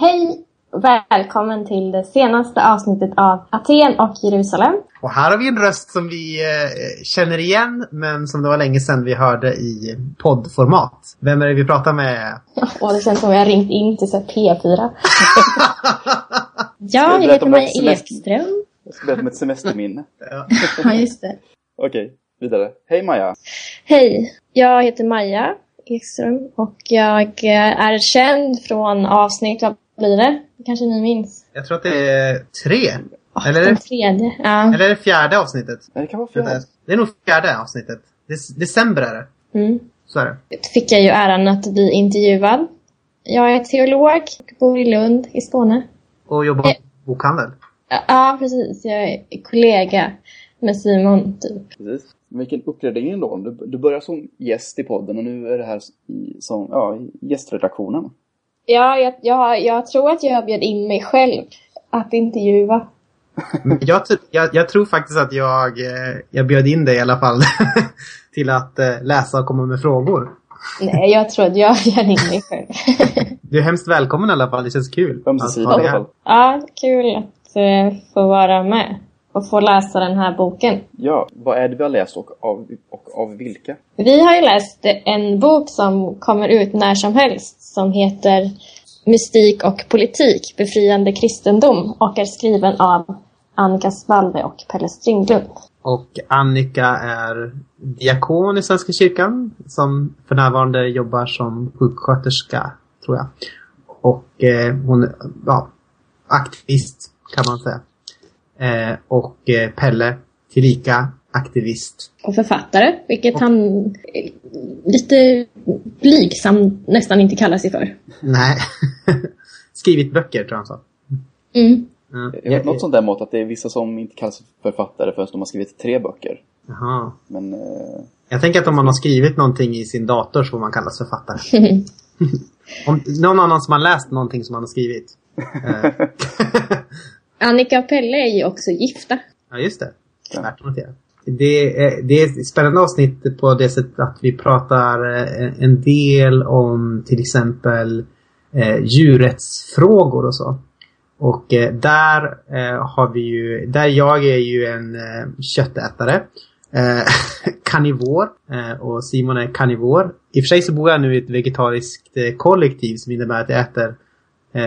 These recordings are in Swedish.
Hej och välkommen till det senaste avsnittet av Aten och Jerusalem. Och här har vi en röst som vi eh, känner igen, men som det var länge sedan vi hörde i poddformat. Vem är det vi pratar med? Åh, det känns som jag har ringt in till så här P4. ja, jag berätta heter Maja Ekström. Jag ska berätta om ett semesterminne. Ja. Ja, just det. Okej, vidare. Hej Maja. Hej, jag heter Maja Ekström och jag eh, är känd från avsnitt, blir det? Kanske ni minns? Jag tror att det är tre. Oh, Eller är den det- tredje. Ja. Eller är det fjärde avsnittet? Det kan vara fjärde. Det är nog fjärde avsnittet. Dec- december är det. Mm. Så är det. fick jag ju äran att bli intervjuad. Jag är teolog och bor i Lund i Skåne. Och jobbar Eh. på bokhandel. Ja, precis. Jag är kollega med Simon, typ. Precis. Vilken uppgradering ändå. Du, du börjar som gäst i podden och nu är det här i, som ja, gästredaktionen. Ja, jag, jag, jag tror att jag bjöd in mig själv att intervjua. Jag, jag, jag tror faktiskt att jag, eh, jag bjöd in dig i alla fall till att eh, läsa och komma med frågor. Nej, jag tror att jag bjöd in mig själv. Du är hemskt välkommen i alla fall. Det känns kul. Ömsesidigt att i alla fall. ja, kul att eh, få vara med och få läsa den här boken. Ja, vad är det vi har läst och av, och av vilka? Vi har ju läst en bok som kommer ut när som helst som heter Mystik och politik, befriande kristendom och är skriven av Annika Svalde och Pelle Stringlund. Och Annika är diakon i Svenska kyrkan som för närvarande jobbar som sjuksköterska, tror jag. Och eh, hon är ja, aktivist, kan man säga. Eh, och eh, Pelle, tillika aktivist. Och författare, vilket han eh, lite blygsam nästan inte kallar sig för. Nej. Skrivit böcker, tror jag han sa. Mm. Ja. Jag något sånt där mått att det är vissa som inte kallas författare förrän de har skrivit tre böcker. Jaha. Men eh, Jag tänker att om man har skrivit någonting i sin dator så får man kallas författare. Om någon annan som har läst någonting som man har skrivit. Eh, Annika och Pelle är ju också gifta. Ja, just det. Värt att notera. Det är, det är ett spännande avsnitt på det sättet att vi pratar eh, en del om till exempel eh, djurrättsfrågor och så. Och eh, där eh, har vi ju, där jag är ju en eh, köttätare. Eh, karnivor. Eh, och Simon är karnivor. I och för sig så bor jag nu i ett vegetariskt eh, kollektiv som innebär att jag äter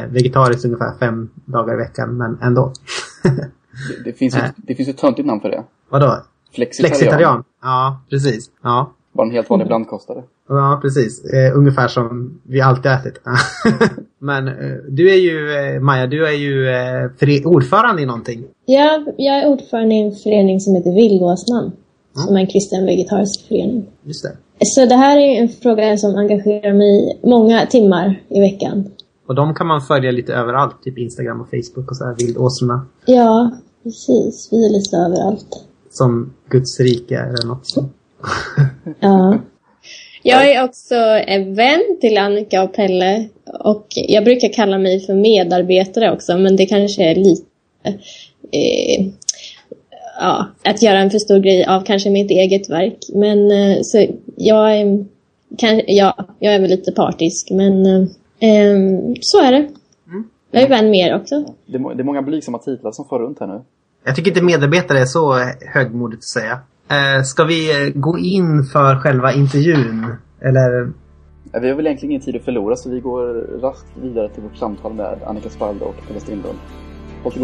vegetariskt ungefär fem dagar i veckan, men ändå. det, det, finns Äh. det finns ett töntigt namn för det. Vadå? Flexitarian. Flexitarian. Ja, precis. Ja, Bara en helt vanlig blandkostare. ja precis. Eh, ungefär som vi alltid ätit. Men eh, du är ju, eh, Maja, du är ju eh, ordförande i någonting. Ja, jag är ordförande i en förening som heter Vildåsnan. Som är en kristen vegetarisk förening. Just det. Så det här är en fråga som engagerar mig många timmar i veckan. Och de kan man följa lite överallt, typ Instagram och Facebook och så här, Vildåsrorna. Ja, precis. Vi är lite överallt. Som Guds rike eller något sånt. Ja. Jag är också en vän till Annika och Pelle. Och jag brukar kalla mig för medarbetare också, men det kanske är lite... Eh, ja, att göra en för stor grej av kanske mitt eget verk. Men eh, så jag är... Kan, ja, jag är väl lite partisk, men eh, ehm, så är det. Jag är vän med er också. Det är, det är många blygsamma titlar som far runt här nu. Jag tycker inte medarbetare är så högmodigt att säga. Eh, ska vi gå in för själva intervjun? Eller Ja, Vi har väl egentligen ingen tid att förlora så vi går raskt vidare till vårt samtal med Annika Spalde och Pelle Strindlund. Håll till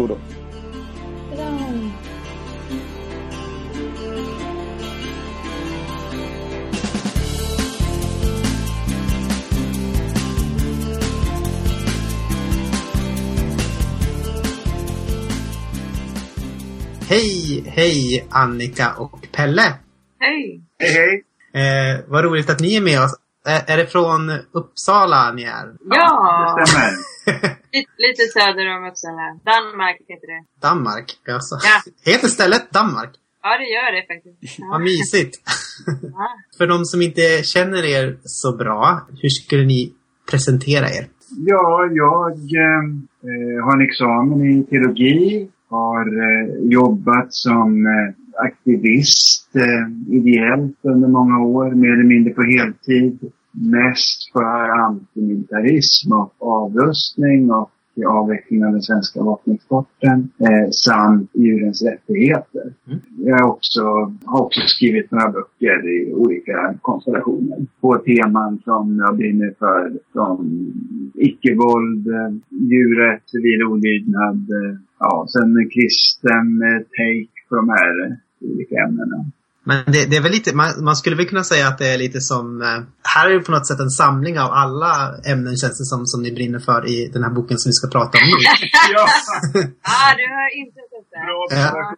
Hej, hej Annika och Pelle! Hej! Hej, hej. Eh, vad roligt att ni är med oss. Eh, är det från Uppsala ni är? Ja, Det stämmer. lite, lite söder om Uppsala. Danmark heter det. Danmark, alltså. Ja. Heter stället Danmark? Ja, det gör det faktiskt. Vad mysigt. Ja. För de som inte känner er så bra, hur skulle ni presentera er? Ja, jag eh, har en examen i teologi. Har eh, jobbat som eh, aktivist eh, ideellt under många år, mer eller mindre på heltid. Mest för antimilitarism och avrustning och till avvecklingen av den svenska vapenexporten eh, samt djurens rättigheter. Mm. Jag har också, har också skrivit några böcker i olika konstellationer på teman som jag brinner för som icke-våld, djurrätt, civil olydnad, eh, ja, sen en kristen eh, take på de här olika ämnena. Men det, det är väl lite, man, man, skulle väl kunna säga att det är lite som, eh, här är det på något sätt en samling av alla ämnen känns det som, som ni brinner för i den här boken som vi ska prata om nu. ja, ah, du har inte sett det. bra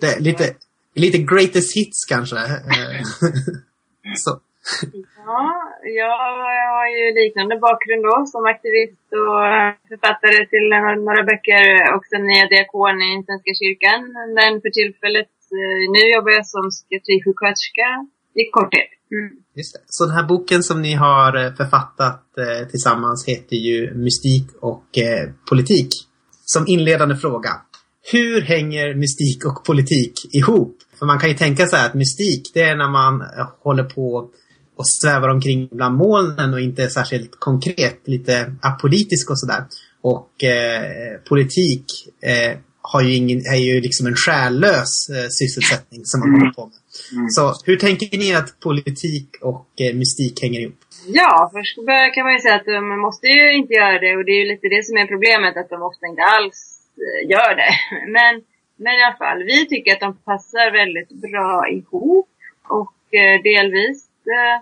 det är lite, lite greatest hits kanske. Eh, Så, Ja, jag har ju liknande bakgrund då som aktivist och författare till några böcker och sen är jag diakon i Svenska kyrkan. Men för tillfället, eh, nu jobbar jag som psykiatrisjuksköterska i korthet. Mm. just det. Så den här boken som ni har eh, författat eh, tillsammans heter ju Mystik och eh, politik. Som inledande fråga. Hur hänger mystik och politik ihop? För man kan ju tänka sig att mystik, det är när man eh, håller på och svävar omkring bland molnen och inte är särskilt konkret, lite apolitisk och sådär. Och eh, politik eh, har ju ingen, är ju liksom en själlös eh, sysselsättning som man håller på med. Mm. Så hur tänker ni att politik och eh, mystik hänger ihop? Ja, först kan man ju säga att de måste ju inte göra det och det är ju lite det som är problemet att de ofta inte alls eh, gör det. Men, men i alla fall, vi tycker att de passar väldigt bra ihop och eh, delvis eh,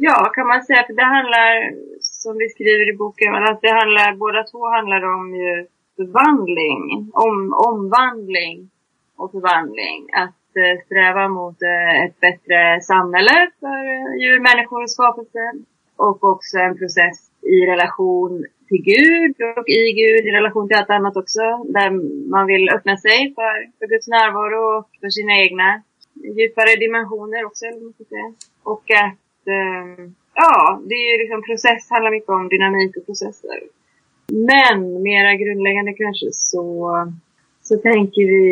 Ja, kan man säga. För det handlar, som vi skriver i boken, att det handlar, båda två handlar om ju förvandling, om, omvandling och förvandling. Att eh, sträva mot eh, ett bättre samhälle för eh, djur, människor och skapelse. Och också en process i relation till Gud och i Gud i relation till allt annat också. Där man vill öppna sig för, för Guds närvaro och för sina egna djupare dimensioner också. Och att eh, ja, det är ju liksom process, handlar mycket om dynamik och processer. Men mera grundläggande kanske så, så tänker vi,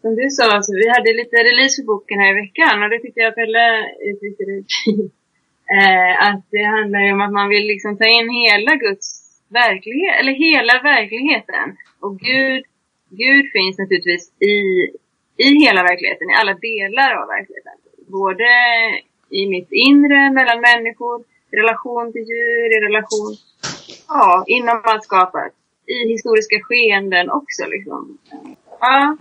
som du sa, alltså, vi hade lite release för boken här i veckan och det tyckte jag Pelle uttryckte eh, Att det handlar ju om att man vill liksom ta in hela Guds verklighet, eller hela verkligheten. Och Gud, Gud finns naturligtvis i, i hela verkligheten, i alla delar av verkligheten. Både i mitt inre, mellan människor, i relation till djur, i relation ja, inom landskapet. I historiska skeenden också liksom. Ja,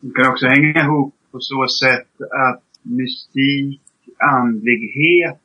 Det kan också hänga ihop på så sätt att mystik, andlighet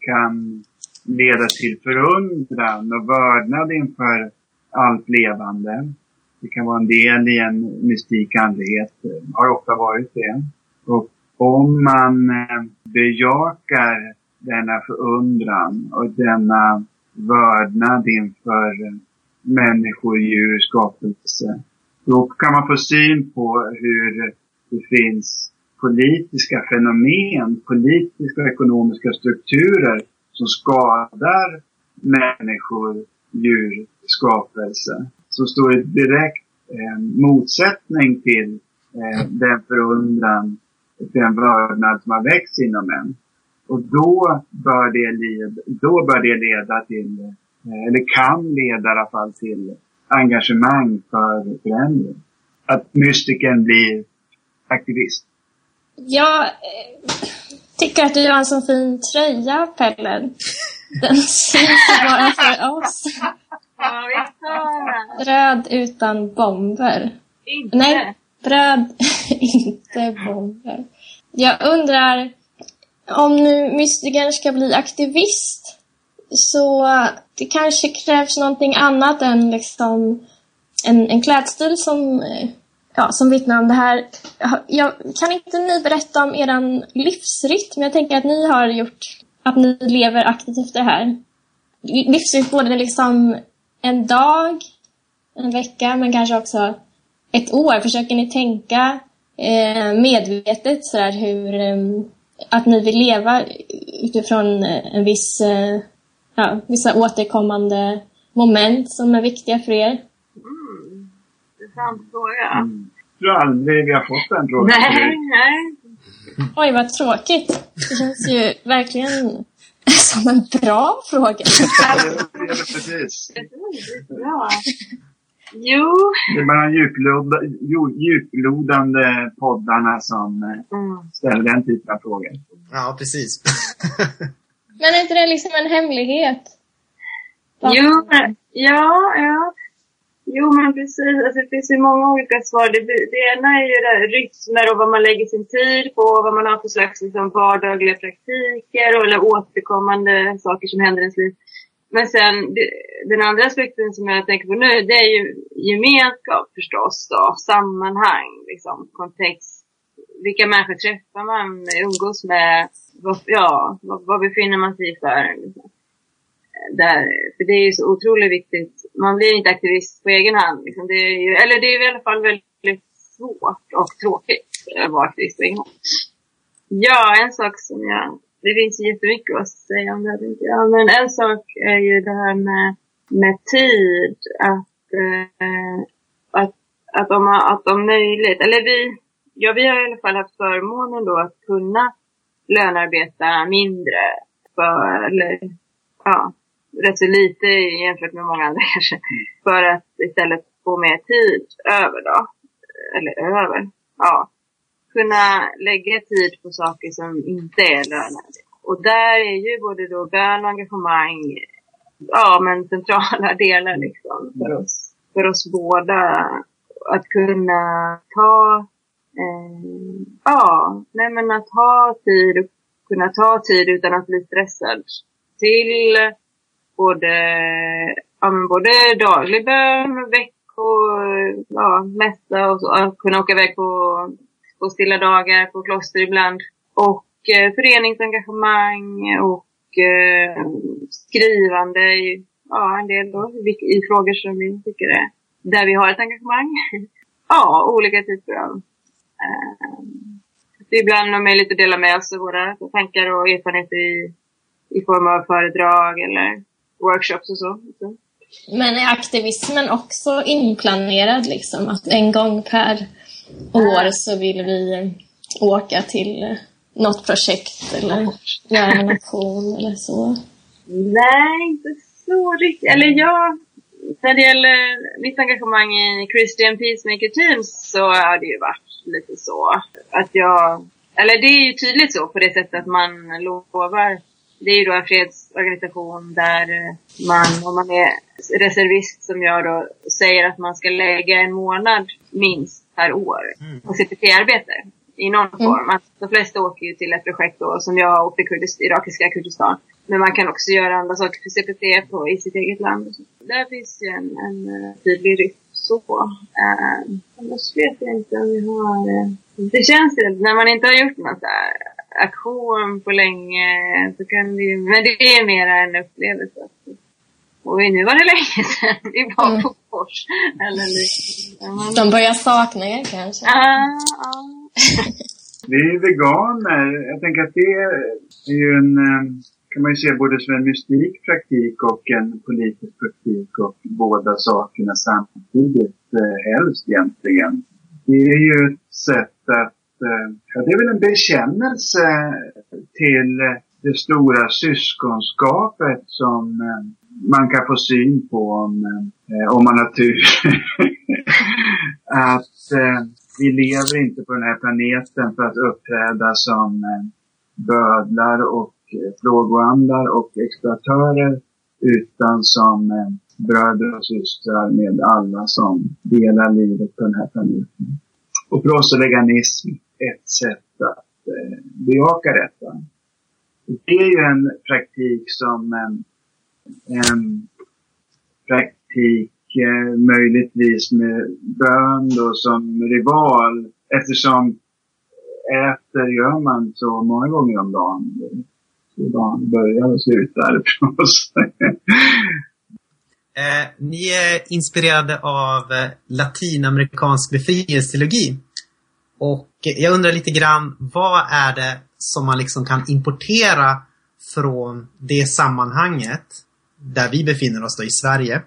kan leda till förundran och vördnad inför allt levande. Det kan vara en del i en mystik andlighet, har ofta varit det. Och om man eh, bejakar denna förundran och denna vördnad inför eh, människor, djur, skapelse. Då kan man få syn på hur det finns politiska fenomen, politiska och ekonomiska strukturer som skadar människor, djur, skapelse. Som står i direkt eh, motsättning till eh, den förundran och den vördnad som har växt inom en. Och då bör det leda, då bör det leda till, eh, eller kan leda i alla fall till engagemang för förändring. Att mystiken blir aktivist. Jag eh, tycker att du har en så fin tröja, Pelle. Den syns bara för oss. ja visst har jag. Röd utan bomber. Inte. Nej, bröd, inte bomber. Jag undrar, om nu mystikern ska bli aktivist, så det kanske krävs någonting annat än liksom en, en klädstil som, eh, ja, som vittnar om det här. Jag, kan inte ni berätta om er livsrytm? Jag tänker att ni har gjort att ni lever aktivt efter det här. Livsrytm både liksom en dag, en vecka, men kanske också ett år. Försöker ni tänka eh, medvetet sådär hur eh, att ni vill leva utifrån eh, en viss, eh, ja, vissa återkommande moment som är viktiga för er? Mm. Intressant fråga. Mm. Jag tror aldrig vi har fått den frågan. Nej, nej. Oj, vad tråkigt. Det känns ju verkligen Som en bra fråga. ja, precis. Ja. Jo. Det är bara djuploda, djuplodande poddarna som eh, Mm. ställer den typen av frågor. Ja, precis. Men är inte det liksom en hemlighet? Jo, ja, ja. Jo, men precis. Alltså, det finns ju många olika svar. Det, det ena är ju det rytmer och vad man lägger sin tid på, vad man har för slags liksom, vardagliga praktiker och, eller återkommande saker som händer i ens liv. Men sen, den andra aspekten som jag tänker på nu, det är ju gemenskap förstås då, sammanhang, liksom, kontext. Vilka människor träffar man, umgås med, vad, ja, vad, vad befinner man sig i för? Liksom där, för det är ju så otroligt viktigt. Man blir inte aktivist på egen hand. Liksom. Det är ju, eller det är i alla fall väldigt svårt och tråkigt att vara aktivist på egen hand. Ja, en sak som jag... Det finns jättemycket att säga om det. tänker men en sak är ju det här med, med tid. Att, eh, att, att, om, att om möjligt, eller vi, ja, vi har i alla fall haft förmånen då att kunna lönearbeta mindre. För, eller, ja, rätt så lite jämfört med många andra kanske. För att istället få mer tid över då. Eller över, ja. Kunna lägga tid på saker som inte är lönade. Och där är ju både då bön och engagemang, ja men centrala delar liksom för oss. För oss båda. Att kunna ta, eh, ja, nej men att ha tid och kunna ta tid utan att bli stressad. Till både, ja, men både daglig bön, veckor, ja, mässa och så. Att kunna åka iväg på, på stilla dagar, på kloster ibland. Och eh, föreningsengagemang och eh, skrivande i, ja, en del då, i, i frågor som vi tycker är där vi har ett engagemang. ja, olika typer av eh, ibland om möjligt dela med oss av våra tankar och erfarenheter i, i form av föredrag eller workshops och så. så. Men är aktivismen också inplanerad liksom? Att en gång per år så vill vi eh, åka till eh, något projekt eller göra en aktion eller så? Nej, inte så riktigt. Eller ja, när det gäller mitt engagemang i Christian Peacemaker Teams så har det ju varit lite så att jag... Eller det är ju tydligt så på det sättet att man lovar det är ju då en fredsorganisation där man, om man är reservist som jag då, säger att man ska lägga en månad minst per år på CPT-arbete i någon form. Att de flesta åker ju till ett projekt då, som jag åkte Kurdist, irakiska Kurdistan. Men man kan också göra andra saker för CPT på, i sitt eget land. Där finns ju en, en tydlig rytm så. Uh, annars vet jag inte om vi har... Uh, det känns ju, när man inte har gjort något där aktion på länge så kan det ju, men det är mer en upplevelse. Och nu var det länge sedan vi var mm. på Fors. Eller. De börjar sakna er kanske? Ja, ja. Vi är veganer. Jag tänker att det är ju en, kan man ju se både som en mystik praktik och en politisk praktik och båda sakerna samtidigt helst egentligen. Det är ju ett sätt att Ja, det är väl en bekännelse till det stora syskonskapet som man kan få syn på om, om man har tur. att vi lever inte på den här planeten för att uppträda som bödlar och plågoandar och exploatörer utan som bröder och systrar med alla som delar livet på den här planeten. Och för oss är veganism ett sätt att eh, bejaka detta. Det är ju en praktik som en praktik eh, möjligtvis med bön då som rival eftersom äter gör man så många gånger om dagen. Så dagen börjar och slutar förstås. Eh, ni är inspirerade av eh, latinamerikansk befrielseteologi. Och jag undrar lite grann, vad är det som man liksom kan importera från det sammanhanget där vi befinner oss då i Sverige?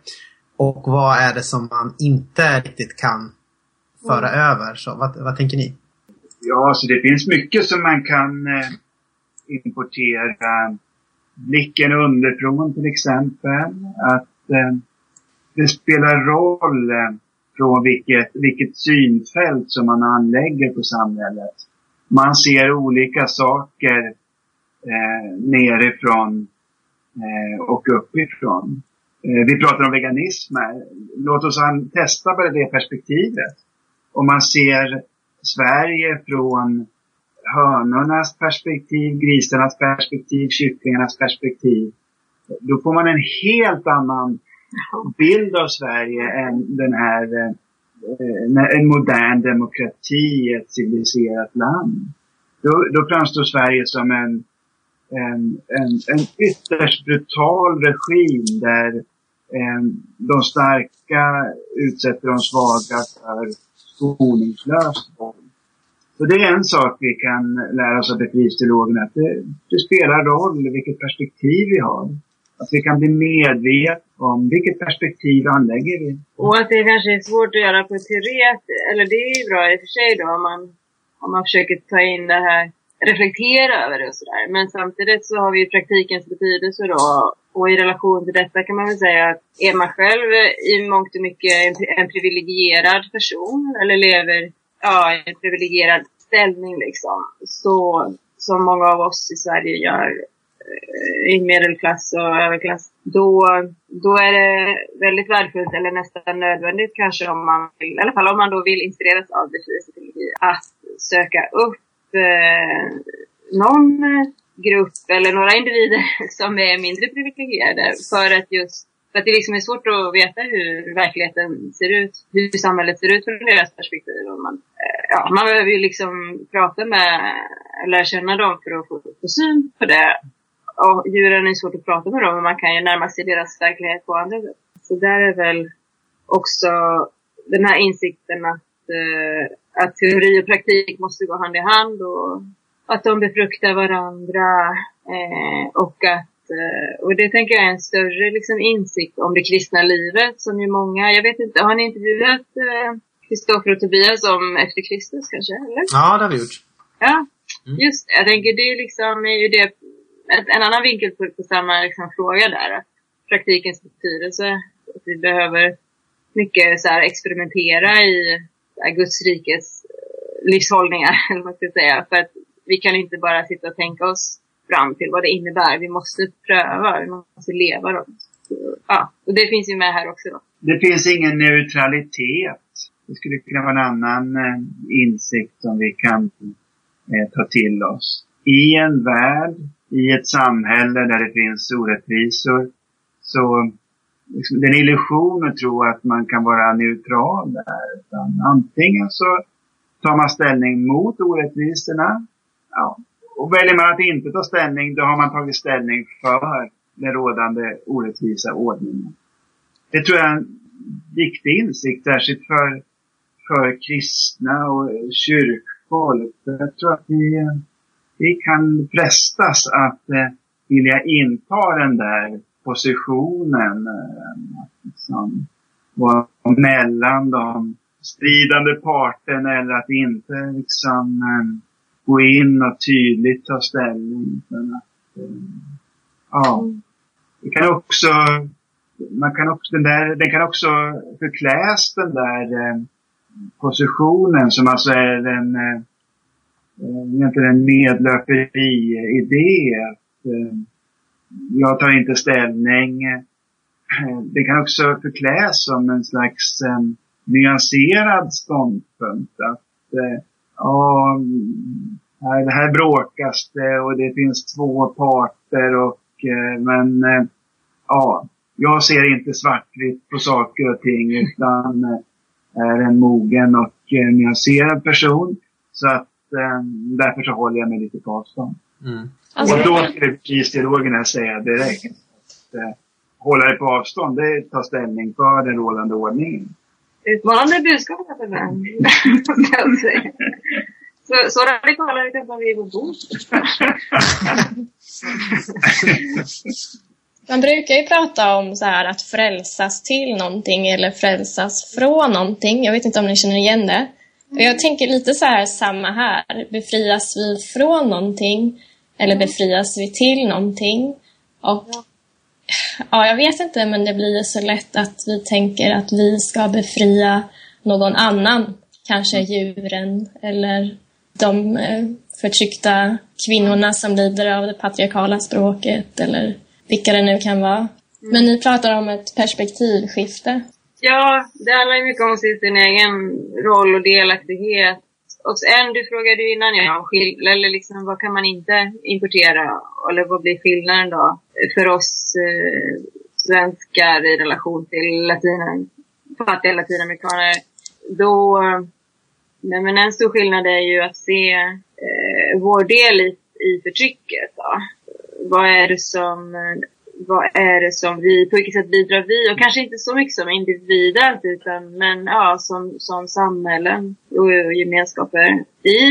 Och vad är det som man inte riktigt kan föra mm. över? Så vad, vad tänker ni? Ja, så det finns mycket som man kan eh, importera blicken underifrån till exempel. Att eh, det spelar roll eh, från vilket, vilket synfält som man anlägger på samhället. Man ser olika saker eh, nerifrån eh, och uppifrån. Eh, vi pratar om veganism här. Låt oss testa bara det perspektivet. Om man ser Sverige från hönornas perspektiv, grisarnas perspektiv, kycklingarnas perspektiv. Då får man en helt annan bild av Sverige än den här eh, en modern demokrati i ett civiliserat land. Då, då framstår Sverige som en, en, en, en ytterst brutal regim där eh, de starka utsätter de svaga för skoningslöst våld. Så det är en sak vi kan lära oss av befrielseteologerna, att det, det spelar roll vilket perspektiv vi har. Att vi kan bli medvetna om vilket perspektiv anlägger vi. Och att det kanske är svårt att göra på teoret, eller det är ju bra i och för sig då om man, om man försöker ta in det här, reflektera över det och sådär. Men samtidigt så har vi ju praktikens betydelse då. Och i relation till detta kan man väl säga att är man själv i mångt och mycket en, en privilegierad person eller lever ja, en privilegierad ställning liksom. Så som många av oss i Sverige gör eh, i medelklass och överklass, då, då är det väldigt värdefullt eller nästan nödvändigt kanske om man vill, i alla fall om man då vill inspireras av befrielseteologi, att söka upp eh, någon grupp eller några individer som är mindre privilegierade för att just för att det liksom är svårt att veta hur verkligheten ser ut, hur samhället ser ut från deras perspektiv. Och man, eh, ja, man behöver ju liksom prata med, lära känna dem för att få, få syn på det Och djuren är svårt att prata med dem, men man kan ju närma sig deras verklighet på andra sätt. Så där är väl också den här insikten att, att teori och praktik måste gå hand i hand och att de befruktar varandra eh, och att eh, och det tänker jag är en större liksom, insikt om det kristna livet som ju många, jag vet inte, har ni intervjuat Kristoffer eh, och Tobias om efter Kristus kanske? Eller? Ja, det har vi gjort. Ja, mm. just det. Jag tänker det är liksom är ju det en annan vinkel på, på samma liksom, fråga där. Praktikens betydelse. Att vi behöver mycket så här, experimentera i Eh, Guds rikes eh, livshållningar, eller vad ska säga. För att vi kan inte bara sitta och tänka oss fram till vad det innebär. Vi måste pröva, vi måste leva dem. Ja, och det finns ju med här också. Då. Det finns ingen neutralitet. Det skulle kunna vara en annan eh, insikt som vi kan eh, ta till oss. I en värld i ett samhälle där det finns orättvisor. Så liksom, det är en illusion att tro att man kan vara neutral där. Utan antingen så tar man ställning mot orättvisorna. Ja. Och väljer man att inte ta ställning, då har man tagit ställning för den rådande orättvisa ordningen. Det tror jag är en viktig insikt, särskilt för, för kristna och kyrkfolk. Jag tror att vi eh, vi kan frestas att eh, vilja inta den där positionen. Eh, liksom vara mellan de stridande parterna eller att inte liksom eh, gå in och tydligt ta ställning. För att, eh, ja, det kan också, man kan också, den, där, den kan också förkläs den där eh, positionen som alltså är en eh, egentligen en medlöperi-idé. Att, eh, jag tar inte ställning. Eh, det kan också förkläs som en slags eh, nyanserad ståndpunkt. Att eh, ja, här, här bråkas det och det finns två parter och eh, men eh, ja, jag ser inte svartvitt på saker och ting utan eh, är en mogen och nyanserad person. Så att därför så håller jag mig lite på avstånd. Mm. Alltså, och då skulle kristeologerna säga direkt att eh, hålla dig på avstånd, det är att ta ställning för den rådande ordningen. Utmanande budskap män. så, så radikala är det bara vi bor. Man brukar ju prata om så här att frälsas till någonting eller frälsas från någonting. Jag vet inte om ni känner igen det. Jag tänker lite så här samma här. Befrias vi från någonting eller befrias vi till någonting? Och ja, jag vet inte, men det blir så lätt att vi tänker att vi ska befria någon annan, kanske djuren eller de eh, förtryckta kvinnorna som lider av det patriarkala språket eller vilka det nu kan vara. Men ni pratar om ett perspektivskifte. Ja, det handlar ju mycket om sin egen roll och delaktighet. Och sen, du frågade ju innan ja, eller liksom, vad kan man inte importera? Eller vad blir skillnaden då för oss eh, svenskar i relation till latinen, fattiga latinamerikaner? Då, nej, men en stor skillnad är ju att se eh, vår del i, i förtrycket. Då. Vad är det som eh, vad är det som vi, på vilket sätt bidrar vi? Och kanske inte så mycket som individer, utan men ja, som, som samhällen och gemenskaper i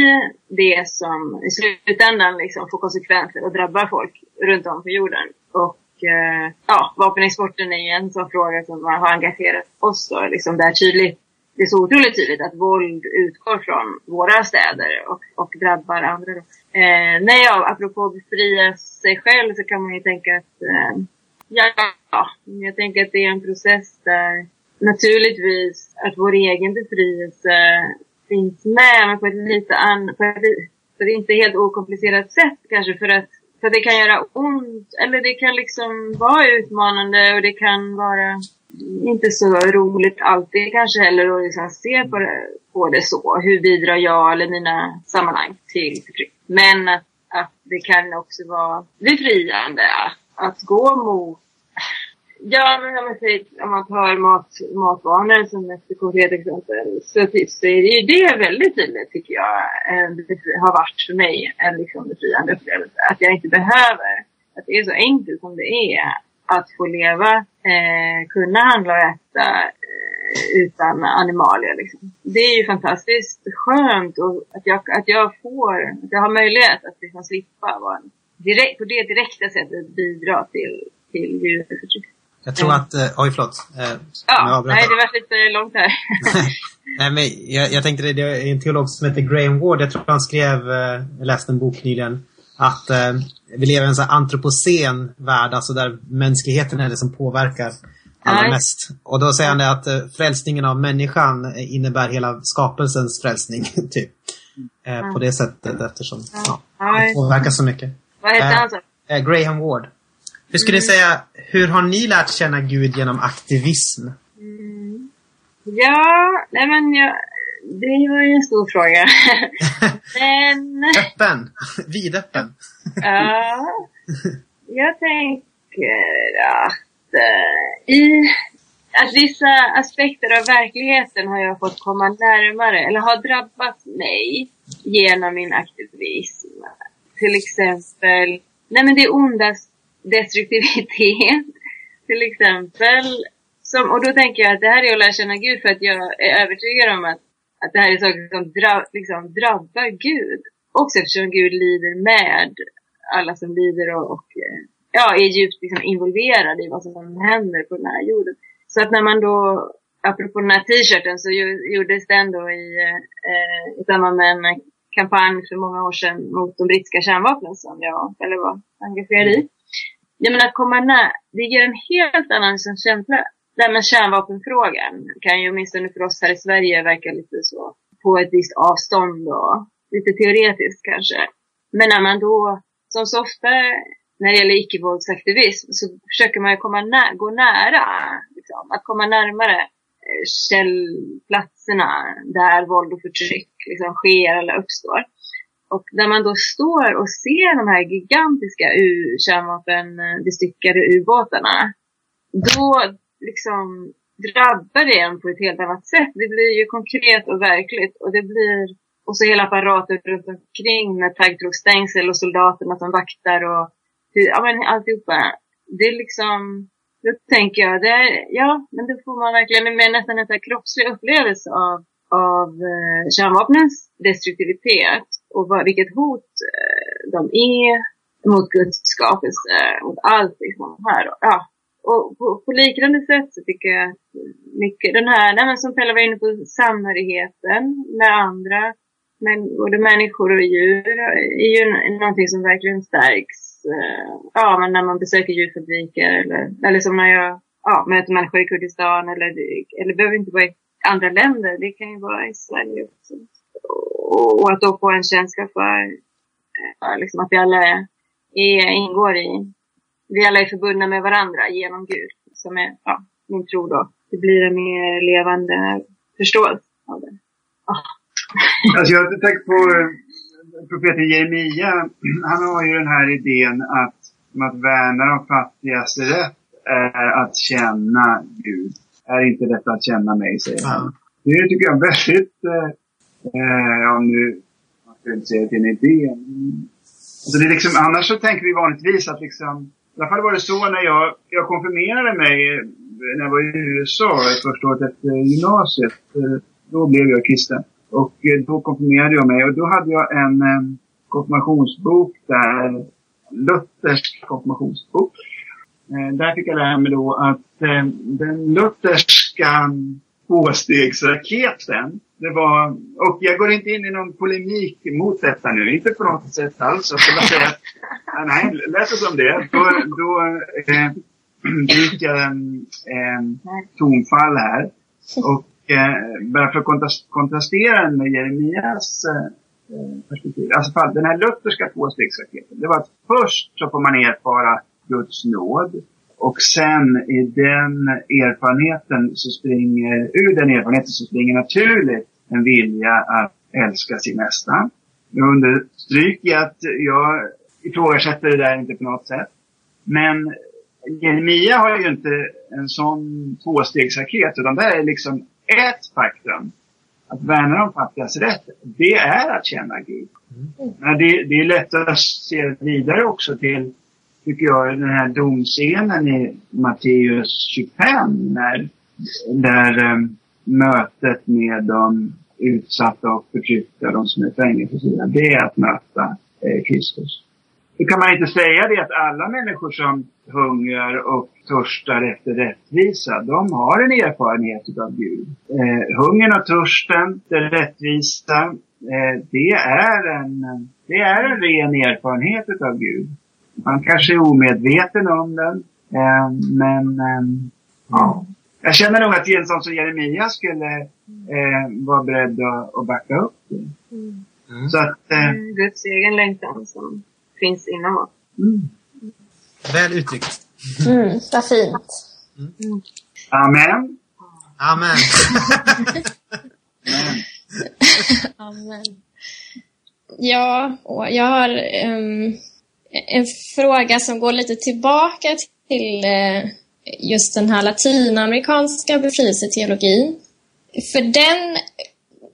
det som i slutändan liksom får konsekvenser och drabbar folk runt om på jorden. Och eh, ja, vapenexporten är en sån fråga som har engagerat oss då, liksom där tydligt det är så otroligt tydligt att våld utgår från våra städer och, och drabbar andra. Eh, nej, ja, apropå befria sig själv så kan man ju tänka att eh, ja, jag tänker att det är en process där naturligtvis att vår egen befrielse finns med men på ett lite annat, på ett, på ett inte helt okomplicerat sätt kanske för att för det kan göra ont eller det kan liksom vara utmanande och det kan vara inte så roligt alltid kanske heller att liksom se på det, på det så. Hur bidrar jag eller mina sammanhang till förtryck? Men att, att det kan också vara befriande att, att gå mot Ja, men om man, säger, om man tar mat, matvanor som ett konkret exempel så, typ så är det ju det väldigt tydligt tycker jag har varit för mig en liksom befriande upplevelse. Att jag inte behöver, att det är så enkelt som det är att få leva, eh, kunna handla och äta eh, utan animalier. Liksom. Det är ju fantastiskt skönt och att jag, att jag får, att jag har möjlighet att liksom slippa vara direkt, på det direkta sättet bidra till, till djurförtryck. Jag tror att, eh, oj förlåt. Eh, ja, nej det var lite långt här. nej men jag, jag tänkte det, det är en teolog som heter Graham Ward, jag tror han skrev, eh, jag läste en bok nyligen, att vi lever i en här antropocen värld, alltså där mänskligheten är det som påverkar allra Nej. mest. Och då säger han det att eh, frälsningen av människan innebär hela skapelsens frälsning, typ. Eh, på det sättet eftersom ja, det påverkar så mycket. Vad heter han så? Eh, Graham Ward. Hur skulle mm. ni säga, hur har ni lärt känna Gud genom aktivism? Mm. Ja, nej men jag, det var ju en stor fråga. Men... Öppen! Vidöppen! Ja. Jag tänker att uh, i att vissa aspekter av verkligheten har jag fått komma närmare, eller har drabbat mig genom min aktivism. Till exempel, nej men det ondas destruktivitet. Till exempel, som, och då tänker jag att det här är att lära känna Gud för att jag är övertygad om att att det här är saker som dra, liksom, drabbar Gud. Också eftersom Gud lider med alla som lider och, och eh, ja, är djupt liksom, involverad i vad som händer på den här jorden. Så att när man då, apropå den här t-shirten, så gjordes den då i, eh, i samband med en kampanj för många år sedan mot de brittiska kärnvapnen som jag eller var engagerad i. Jag menar, att komma nära, det ger en helt annan liksom, känsla det här med kärnvapenfrågan kan ju åtminstone för oss här i Sverige verka lite så på ett visst avstånd och lite teoretiskt kanske. Men när man då, som så ofta när det gäller icke-våldsaktivism, så försöker man ju komma nä gå nära, liksom, att komma närmare eh, källplatserna där våld och förtryck liksom, sker eller uppstår. Och när man då står och ser de här gigantiska kärnvapenbestyckade ubåtarna, då, liksom drabbar det en på ett helt annat sätt. Det blir ju konkret och verkligt och det blir och så hela apparaten runt omkring med taggtrådsstängsel och soldaterna som vaktar och ja men alltihopa. Det är liksom, då tänker jag, det är, ja men då får man verkligen med nästan en kroppslig upplevelse av, av eh, kärnvapnens destruktivitet och vad, vilket hot eh, de är mot Guds skapelse, mot allt liksom här. Ja, och på, på, liknande sätt så tycker jag att mycket den här, nej, som Pelle var inne på, samhörigheten med andra, men både människor och djur är ju någonting som verkligen stärks eh, ja, men när man besöker djurfabriker eller, eller som när jag ja, möter människor i Kurdistan eller, eller behöver inte vara i andra länder, det kan ju vara i Sverige också. Och, och att då få en känsla för eh, liksom att vi alla är, är, ingår i, vi alla är förbundna med varandra genom Gud, som är ja, min tro då. Det blir en mer levande förståelse av det. Ah. Alltså jag har tänkt på eh, profeten Jeremia. Han har ju den här idén att, att värna de fattigas rätt är att känna Gud. Är inte detta att känna mig, säger han. Det tycker jag är väldigt, eh, eh, ja nu, man ska inte säga att det är en idé. Alltså det är liksom, annars så tänker vi vanligtvis att liksom, i alla fall var det så när jag, jag konfirmerade mig när jag var i USA, första året efter gymnasiet. Då blev jag kristen. Och eh, då konfirmerade jag mig och då hade jag en eh, konfirmationsbok där, Luthers konfirmationsbok. Eh, där fick jag lära mig då att den lutherska tvåstegsraketen, det var, och jag går inte in i någon polemik mot detta nu, inte på något sätt alls. Jag ska bara säga att, nej, läs oss om det. Då, då eh, jag en, en tonfall här. Och Eh, bara för att kontrastera den med Jeremias eh, eh, perspektiv. Alltså den här lutherska tvåstegsraketen. Det var att först så får man erfara Guds nåd. Och sen i den erfarenheten så springer, ur den erfarenheten så springer naturligt en vilja att älska sin nästa. Nu understryker jag att jag ifrågasätter det där inte på något sätt. Men Jeremia har ju inte en sån tvåstegsraket utan det är liksom ett faktum. Att värna de fattigas rätt, det är att känna Gud. Mm. Men det, det är lätt att se vidare också till, tycker jag, den här domscenen i Matteus 25. När, där um, mötet med de utsatta och förtryckta, de som är fängelse, det är att möta eh, Kristus. Då kan man inte säga det att alla människor som hungrar och törstar efter rättvisa, de har en erfarenhet av Gud. Eh, hungern och törsten, det rättvisa, eh, det, är en, det är en ren erfarenhet av Gud. Man kanske är omedveten om den, eh, men eh, ja. Jag känner nog att en sån som Jeremia skulle eh, vara beredd att, att backa upp det. Mm. Så att, eh, Guds egen längtan som finns inom oss. Mm. Väl uttryckt. Mm, vad fint. Mm. Amen. Amen. Amen. Ja, och jag har um, en fråga som går lite tillbaka till uh, just den här latinamerikanska befrielseteologin. För den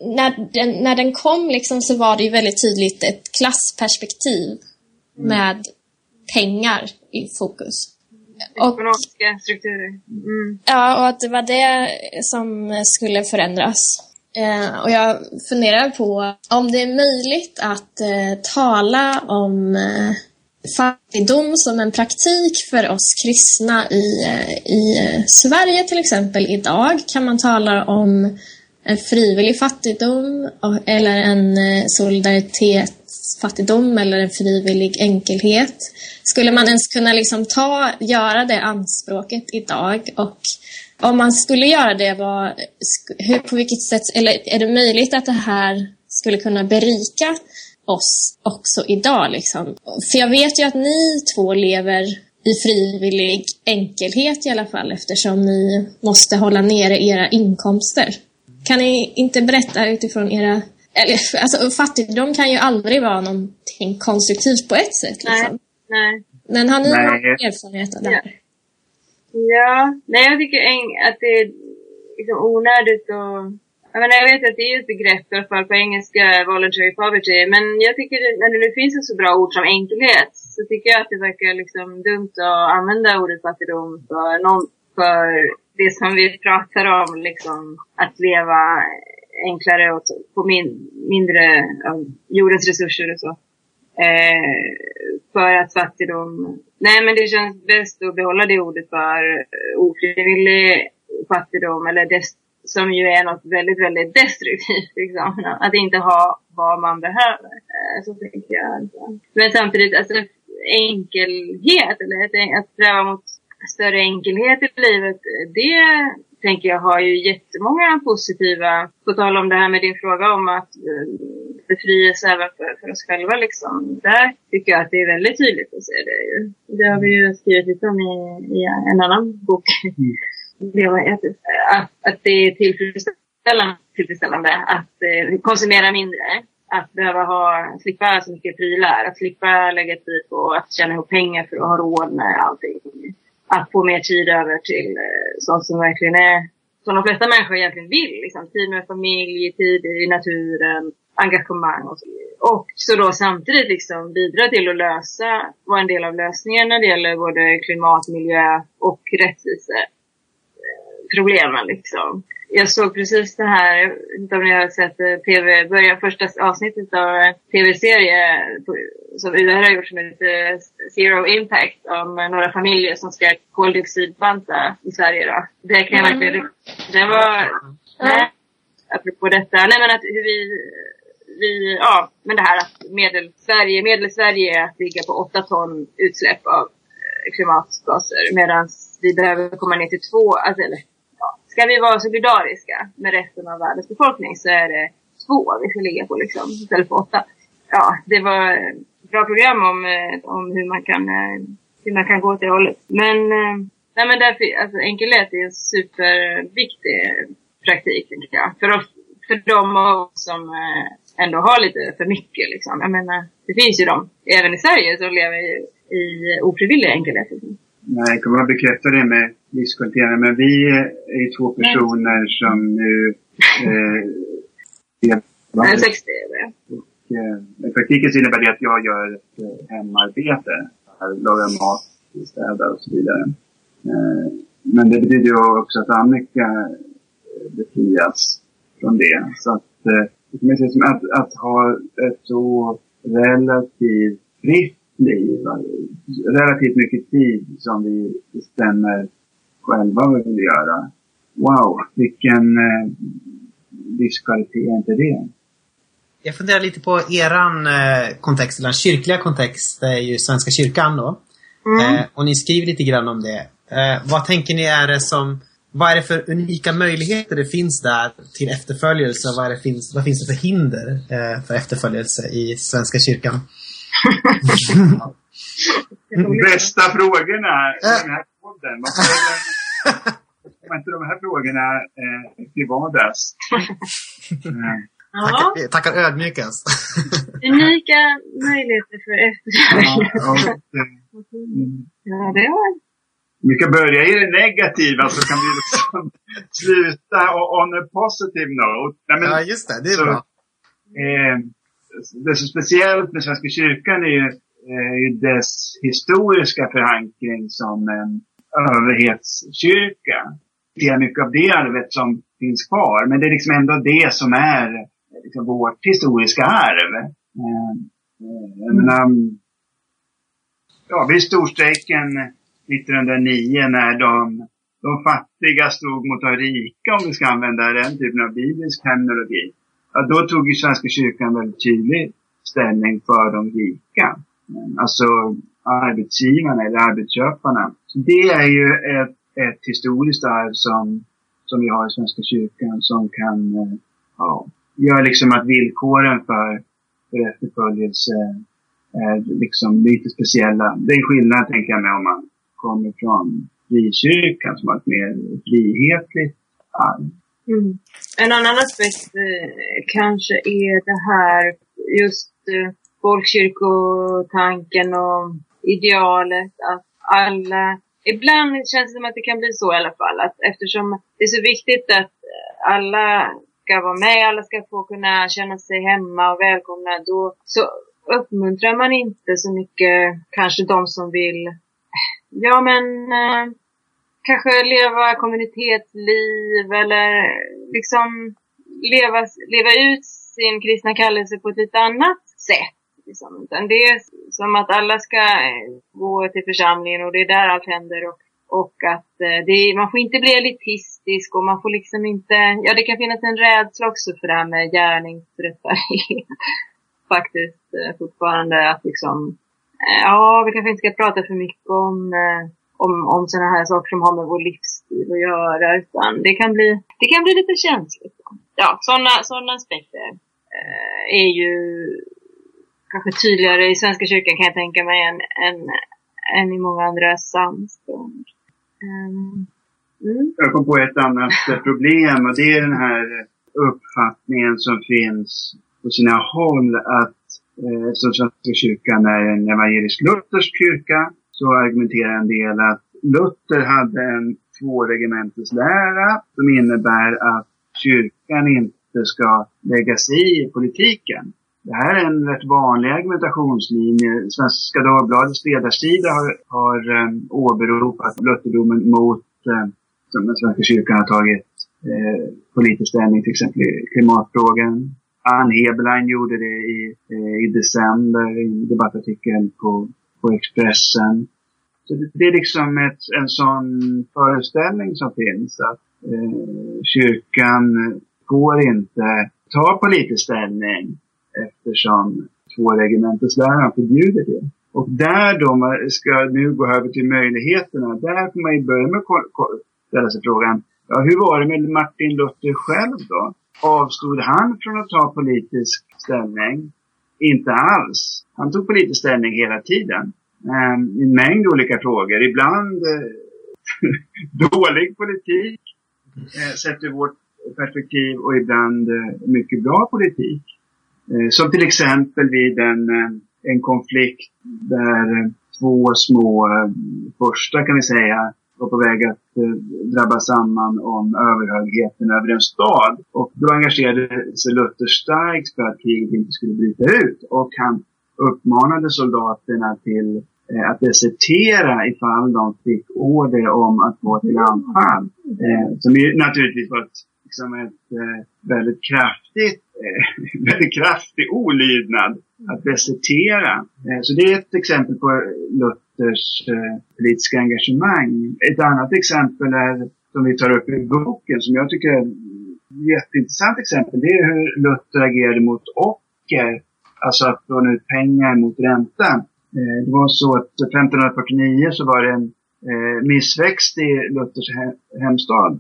när den, när den kom liksom så var det ju väldigt tydligt ett klassperspektiv mm. med pengar i fokus. Ekonomiska strukturer. Mm. Ja, och att det var det som skulle förändras. Eh, och jag funderar på om det är möjligt att eh, tala om eh, fattigdom som en praktik för oss kristna i, eh, i eh, Sverige till exempel idag. Kan man tala om en frivillig fattigdom eller en eh, solidaritetsfattigdom eller en frivillig enkelhet. Skulle man ens kunna liksom ta, göra det anspråket idag och om man skulle göra det, vad, hur, på vilket sätt, eller är det möjligt att det här skulle kunna berika oss också idag? Liksom? För jag vet ju att ni två lever i frivillig enkelhet i alla fall eftersom ni måste hålla nere era inkomster. Kan ni inte berätta utifrån era... Eller, alltså, fattigdom kan ju aldrig vara någonting konstruktivt på ett sätt. Liksom. Nej. Men har ni Nej. någon erfarenhet av det här? Ja, nej jag tycker att det är liksom onödigt och... Jag, menar, jag vet att det är ett begrepp i alla fall på engelska, voluntary poverty, men jag tycker när det nu finns ett så bra ord som enkelhet så tycker jag att det verkar liksom dumt att använda ordet fattigdom för, någon, för det som vi pratar om, liksom att leva enklare och på min, mindre av jordens resurser och så. Eh, för att fattigdom... Nej, men det känns bäst att behålla det ordet för eh, ofrivillig fattigdom, eller dest, som ju är något väldigt, väldigt destruktivt. Liksom. Att inte ha vad man behöver. Eh, så tänker jag. Alltså. Men samtidigt, alltså, enkelhet eller att, att sträva mot större enkelhet i livet, eh, det tänker jag har ju jättemånga positiva, på tal om det här med din fråga om att eh, befrielse även för, för oss själva liksom. Där tycker jag att det är väldigt tydligt att se det ju. Det har vi ju skrivit lite om i, i en annan bok. Mm. Det var att, att det är tillfredsställande, tillfredsställande att eh, konsumera mindre. Att behöva ha, slippa så mycket prylar, att slippa lägga tid på att tjäna ihop pengar för att ha råd med allting att få mer tid över till eh, sånt som verkligen är, som de flesta människor egentligen vill. Liksom. Tid med familj, tid i naturen, engagemang och så Och så då samtidigt liksom bidra till att lösa, vara en del av lösningen när det gäller både klimat, miljö och rättviseproblemen. Eh, liksom jag såg precis det här, jag vet inte om ni har sett eh, TV, början första avsnittet av tv-serie som UR har gjort som heter Zero Impact om några familjer som ska koldioxidbanta i Sverige då. Det kan jag verkligen, mm. det var, nej, apropå detta, nej men att hur vi, vi, ja, men det här att medel Sverige, medel Sverige är att ligga på 8 ton utsläpp av eh, klimatgaser medan vi behöver komma ner till två, alltså, eller ska vi vara solidariska med resten av världens befolkning så är det två vi ska ligga på liksom, istället för åtta. Ja, det var bra program om, eh, om hur, man kan, eh, hur man kan gå åt det hållet. Men, eh, nej, men därför, alltså, enkelhet är en superviktig praktik, tycker jag. För, för de av oss som ändå har lite för mycket. Liksom. Jag menar, det finns ju de, även i Sverige, som lever i, i ofrivillig enkelhet. Liksom. Nej, jag kommer att bekräfta det med livskvaliteten. Men vi är ju två personer Nej. som nu... Eh, är 60 och, eh, I praktiken så innebär det att jag gör ett eh, hemarbete. Lagar mat, städar och så vidare. Eh, men det betyder ju också att Annika eh, befrias från det. Så att, eh, att, att ha ett så relativt fritt liv, relativt mycket tid som vi bestämmer själva vad vi vill göra. Wow, vilken eh, livskvalitet är inte det? Jag funderar lite på eran eh, kontext, eller kyrkliga kontext, det är ju Svenska kyrkan då. Mm. Eh, och ni skriver lite grann om det. Eh, vad tänker ni är det som, vad är det för unika möjligheter det finns där till efterföljelse? Vad, är det finns, vad finns det för hinder eh, för efterföljelse i Svenska kyrkan? De bästa frågorna i den här podden. Varför inte de här frågorna eh, till vardags? Tackar, tackar ödmjukast. Unika möjligheter för efterföljare. Ja, ja, det var vi kan börja i det negativa så kan vi liksom sluta on a positive note. Nej, men, ja, just det. Det är så, bra. Eh, det som är speciellt med Svenska kyrkan är ju, ju dess historiska förankring som en överhetskyrka. Det är mycket av det arvet som finns kvar. Men det är liksom ändå det som är liksom vårt historiska arv. Ehm, eh, jag menar, ja, vid storstrejken 1909 när de, de fattiga stod mot de rika, om vi ska använda den typen av biblisk terminologi. Ja, då tog ju Svenska kyrkan väldigt tydlig ställning för de rika. Ehm, alltså arbetsgivarna eller arbetsköparna. Så det är ju ett, ett historiskt arv som, som vi har i Svenska kyrkan som kan eh, ja, gör liksom att villkoren för, eh, för efterföljelse är eh, liksom lite speciella. Det är skillnad tänker jag med om man kommer från frikyrkan som har ett mer frihetligt arv. Mm. En annan aspekt eh, kanske är det här just eh, folkkyrkotanken och idealet att alla, ibland känns det som att det kan bli så i alla fall, att eftersom det är så viktigt att eh, alla ska vara med, alla ska få kunna känna sig hemma och välkomna, då så uppmuntrar man inte så mycket kanske de som vill, ja men eh, kanske leva kommunitetsliv eller liksom leva, leva ut sin kristna kallelse på ett lite annat sätt. Liksom. det är som att alla ska eh, gå till församlingen och det är där allt händer. Och, och att eh, det, man får inte bli elitistisk och man får liksom inte, ja det kan finnas en rädsla också för det här med gärningsrättfärdighet. Faktiskt eh, fortfarande att liksom Eh, ja, vi kanske inte ska prata för mycket om, eh, om, om sådana här saker som har med vår livsstil att göra. Utan det kan bli, det kan bli lite känsligt. Ja, sådana såna aspekter eh, är ju kanske tydligare i Svenska kyrkan kan jag tänka mig än, än, än i många andra samfund. Ehm, mm. Jag kom på ett annat problem och det är den här uppfattningen som finns på sina håll att eh, som Svenska kyrkan är en evangelisk-luthersk kyrka så argumenterar en del att Luther hade en tvåregementeslära som innebär att kyrkan inte ska lägga sig i politiken. Det här är en rätt vanlig argumentationslinje. Svenska Dagbladets ledarsida har, har um, åberopat Lutherdomen mot um, som den Svenska kyrkan har tagit eh, politisk ställning till exempel i klimatfrågan. Ann Heberlein gjorde det i, eh, i december i en debattartikel på, på Expressen. Så det, det är liksom ett, en sån föreställning som finns att eh, kyrkan får inte ta politisk ställning eftersom två tvåregementesläran förbjuder det. Och där då man ska nu gå över till möjligheterna, där får man ju börja med att ställa sig frågan, ja, hur var det med Martin Luther själv då? Avstod han från att ta politisk ställning? Inte alls. Han tog politisk ställning hela tiden. Ehm, I en mängd olika frågor. Ibland eh, dålig politik, eh, sett ur vårt perspektiv, och ibland eh, mycket bra politik. Eh, som till exempel vid en, eh, en konflikt där eh, två små första kan vi säga var på väg att drabba samman om överhögheten över en stad. Och då engagerade sig Luther starkt för att kriget inte skulle bryta ut. Och han uppmanade soldaterna till att desertera ifall de fick order om att gå till anfall. som ju naturligtvis var ett, liksom ett eh, väldigt kraftigt Eh, väldigt kraftig olydnad att desertera. Eh, så det är ett exempel på Luthers eh, politiska engagemang. Ett annat exempel är, som vi tar upp i boken, som jag tycker är ett jätteintressant exempel. Det är hur Luther agerade mot ocker, alltså att låna ut pengar mot ränta. Eh, det var så att 1549 så var det en eh, missväxt i Luthers hemstad,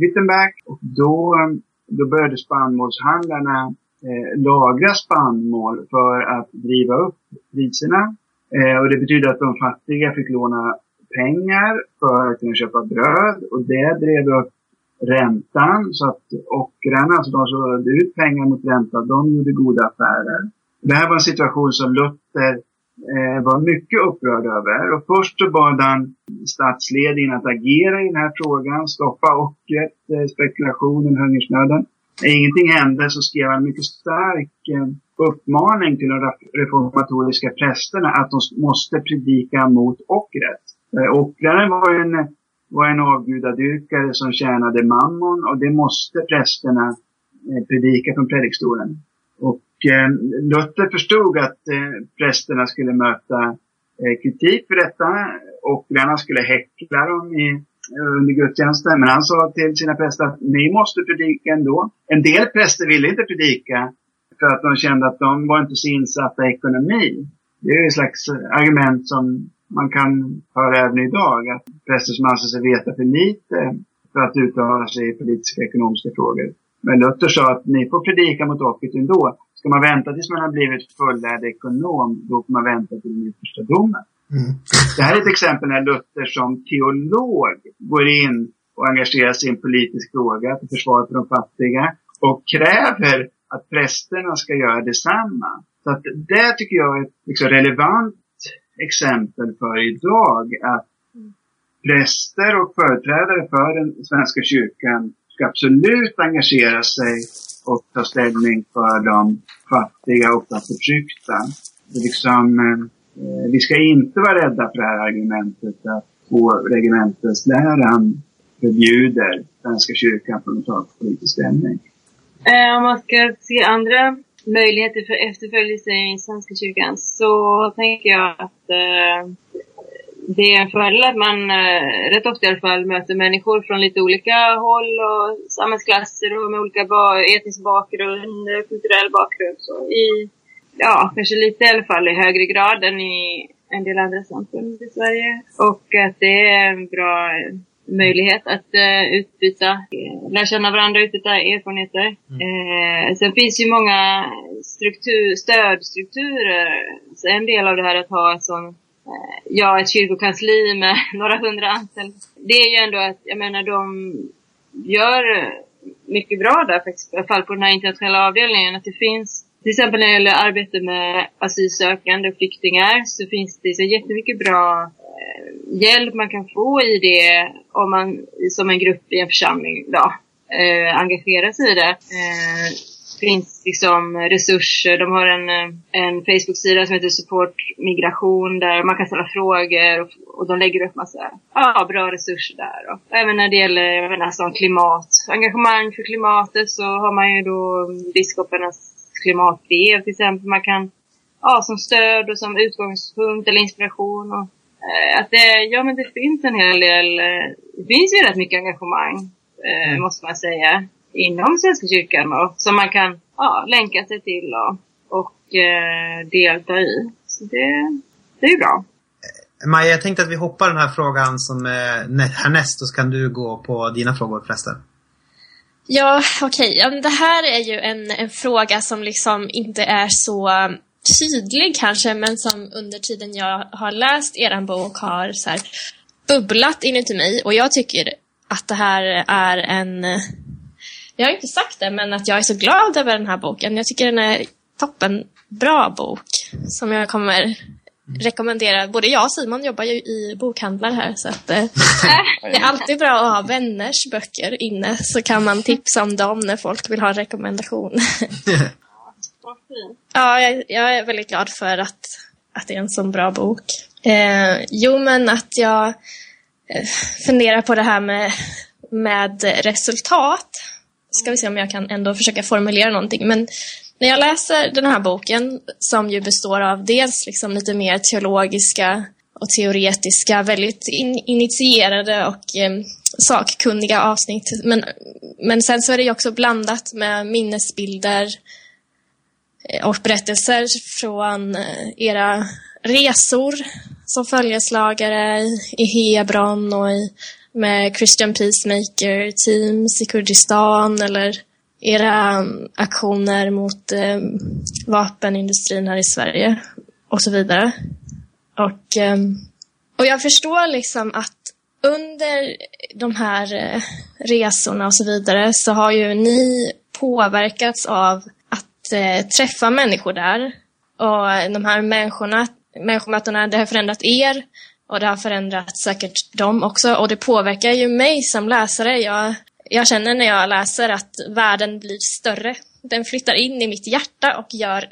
Wittenberg. Och då eh, då började spannmålshandlarna eh, lagra spannmål för att driva upp priserna. Eh, och det betyder att de fattiga fick låna pengar för att kunna köpa bröd och det drev upp räntan så att ockrarna, alltså de som lånade ut pengar mot ränta, de gjorde goda affärer. Det här var en situation som Luther Eh, var mycket upprörd över. Och först så bad han statsledningen att agera i den här frågan, stoppa ockret, eh, spekulationen, hungersnöden. När ingenting hände så skrev han en mycket stark eh, uppmaning till de reformatoriska prästerna att de måste predika mot ockret. Eh, ockraren var en, var en avgudadyrkare som tjänade mammon och det måste prästerna eh, predika från predikstolen. Och eh, Luther förstod att eh, prästerna skulle möta eh, kritik för detta. och Ockrarna skulle häckla dem i, eh, under gudstjänsten. Men han sa till sina präster att ni måste predika ändå. En del präster ville inte predika för att de kände att de var inte så insatta i ekonomi. Det är ett slags argument som man kan höra även idag. Att präster som anser sig veta för lite för att uttala sig i politiska och ekonomiska frågor. Men Luther sa att ni får predika mot ockret ändå. Ska man vänta tills man har blivit fullärd ekonom, då får man vänta till den yttersta domen. Mm. Det här är ett exempel när Luther som teolog går in och engagerar sig i en politisk fråga till försvar för de fattiga och kräver att prästerna ska göra detsamma. Så att det tycker jag är ett liksom relevant exempel för idag att präster och företrädare för den svenska kyrkan ska absolut engagera sig och ta ställning för de fattiga och de förtryckta. Liksom, eh, vi ska inte vara rädda för det här argumentet att på regementesläran förbjuder Svenska kyrkan från att ta politisk ställning. Eh, om man ska se andra möjligheter för efterföljelse i Svenska kyrkan så tänker jag att eh, det är en fördel att man, eh, rätt ofta i alla fall, möter människor från lite olika håll och samhällsklasser och med olika ba etnisk bakgrund, kulturell bakgrund. Så i, ja, kanske lite i alla fall i högre grad än i en del andra samfund i Sverige. Och att det är en bra möjlighet att uh, utbyta, lära känna varandra, utbyta erfarenheter. Mm. Uh, sen finns ju många struktur, stödstrukturer. Så en del av det här att ha en sån ja, ett kyrkokansli med några hundra anställda. Det är ju ändå att, jag menar, de gör mycket bra där faktiskt, i alla fall på den här internationella avdelningen. Att det finns, till exempel när det gäller arbete med asylsökande och flyktingar, så finns det så jättemycket bra eh, hjälp man kan få i det om man som en grupp i en församling då, eh, engagerar sig i det. Eh, finns liksom resurser. De har en, en Facebook-sida som heter Support Migration där man kan ställa frågor och, och de lägger upp massa ja, bra resurser där. Och även när det gäller jag menar, som klimat, engagemang för klimatet så har man ju då biskoparnas klimatbrev till exempel. Man kan ja, som stöd och som utgångspunkt eller inspiration. Och, eh, att det, ja, men det finns en hel del, eh, det finns ju rätt mycket engagemang, eh, mm. måste man säga inom Svenska kyrkan och, som man kan ja, länka sig till och, och eh, delta i. Så det, det är bra. Maja, jag tänkte att vi hoppar den här frågan som är härnäst och så kan du gå på dina frågor förresten. Ja, okej. Okay. Det här är ju en, en fråga som liksom inte är så tydlig kanske, men som under tiden jag har läst er bok har så här bubblat inuti mig. Och jag tycker att det här är en jag har inte sagt det, men att jag är så glad över den här boken. Jag tycker den är toppen bra bok som jag kommer rekommendera. Både jag och Simon jobbar ju i bokhandlar här så att eh, det är alltid bra att ha vänners böcker inne så kan man tipsa om dem när folk vill ha en rekommendation. ja, jag, jag, är väldigt glad för att, att det är en så bra bok. Eh, jo, men att jag eh, funderar på det här med, med resultat ska vi se om jag kan ändå försöka formulera någonting. Men när jag läser den här boken, som ju består av dels liksom lite mer teologiska och teoretiska, väldigt in initierade och eh, sakkunniga avsnitt. Men, men sen så är det ju också blandat med minnesbilder eh, och berättelser från eh, era resor som följeslagare i Hebron och i med Christian Peacemaker Teams i Kurdistan eller era um, aktioner mot eh, vapenindustrin här i Sverige och så vidare. Och, eh, och jag förstår liksom att under de här eh, resorna och så vidare så har ju ni påverkats av att eh, träffa människor där. Och de här människorna, människomötena, det har förändrat er och det har förändrat säkert dem också. Och det påverkar ju mig som läsare. Jag, jag känner när jag läser att världen blir större. Den flyttar in i mitt hjärta och gör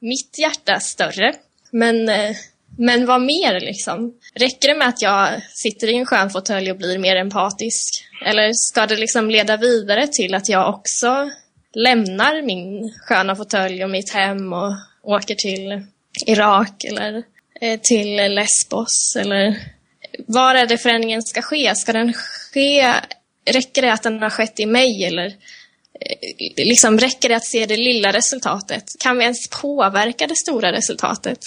mitt hjärta större. Men, eh, men vad mer liksom? Räcker det med att jag sitter i en skön fåtölj och blir mer empatisk? Eller ska det liksom leda vidare till att jag också lämnar min sköna fåtölj och mitt hem och åker till Irak eller till Lesbos? Eller var är det förändringen ska ske? Ska den ske? Räcker det att den har skett i mig eller eh, liksom räcker det att se det lilla resultatet? Kan vi ens påverka det stora resultatet?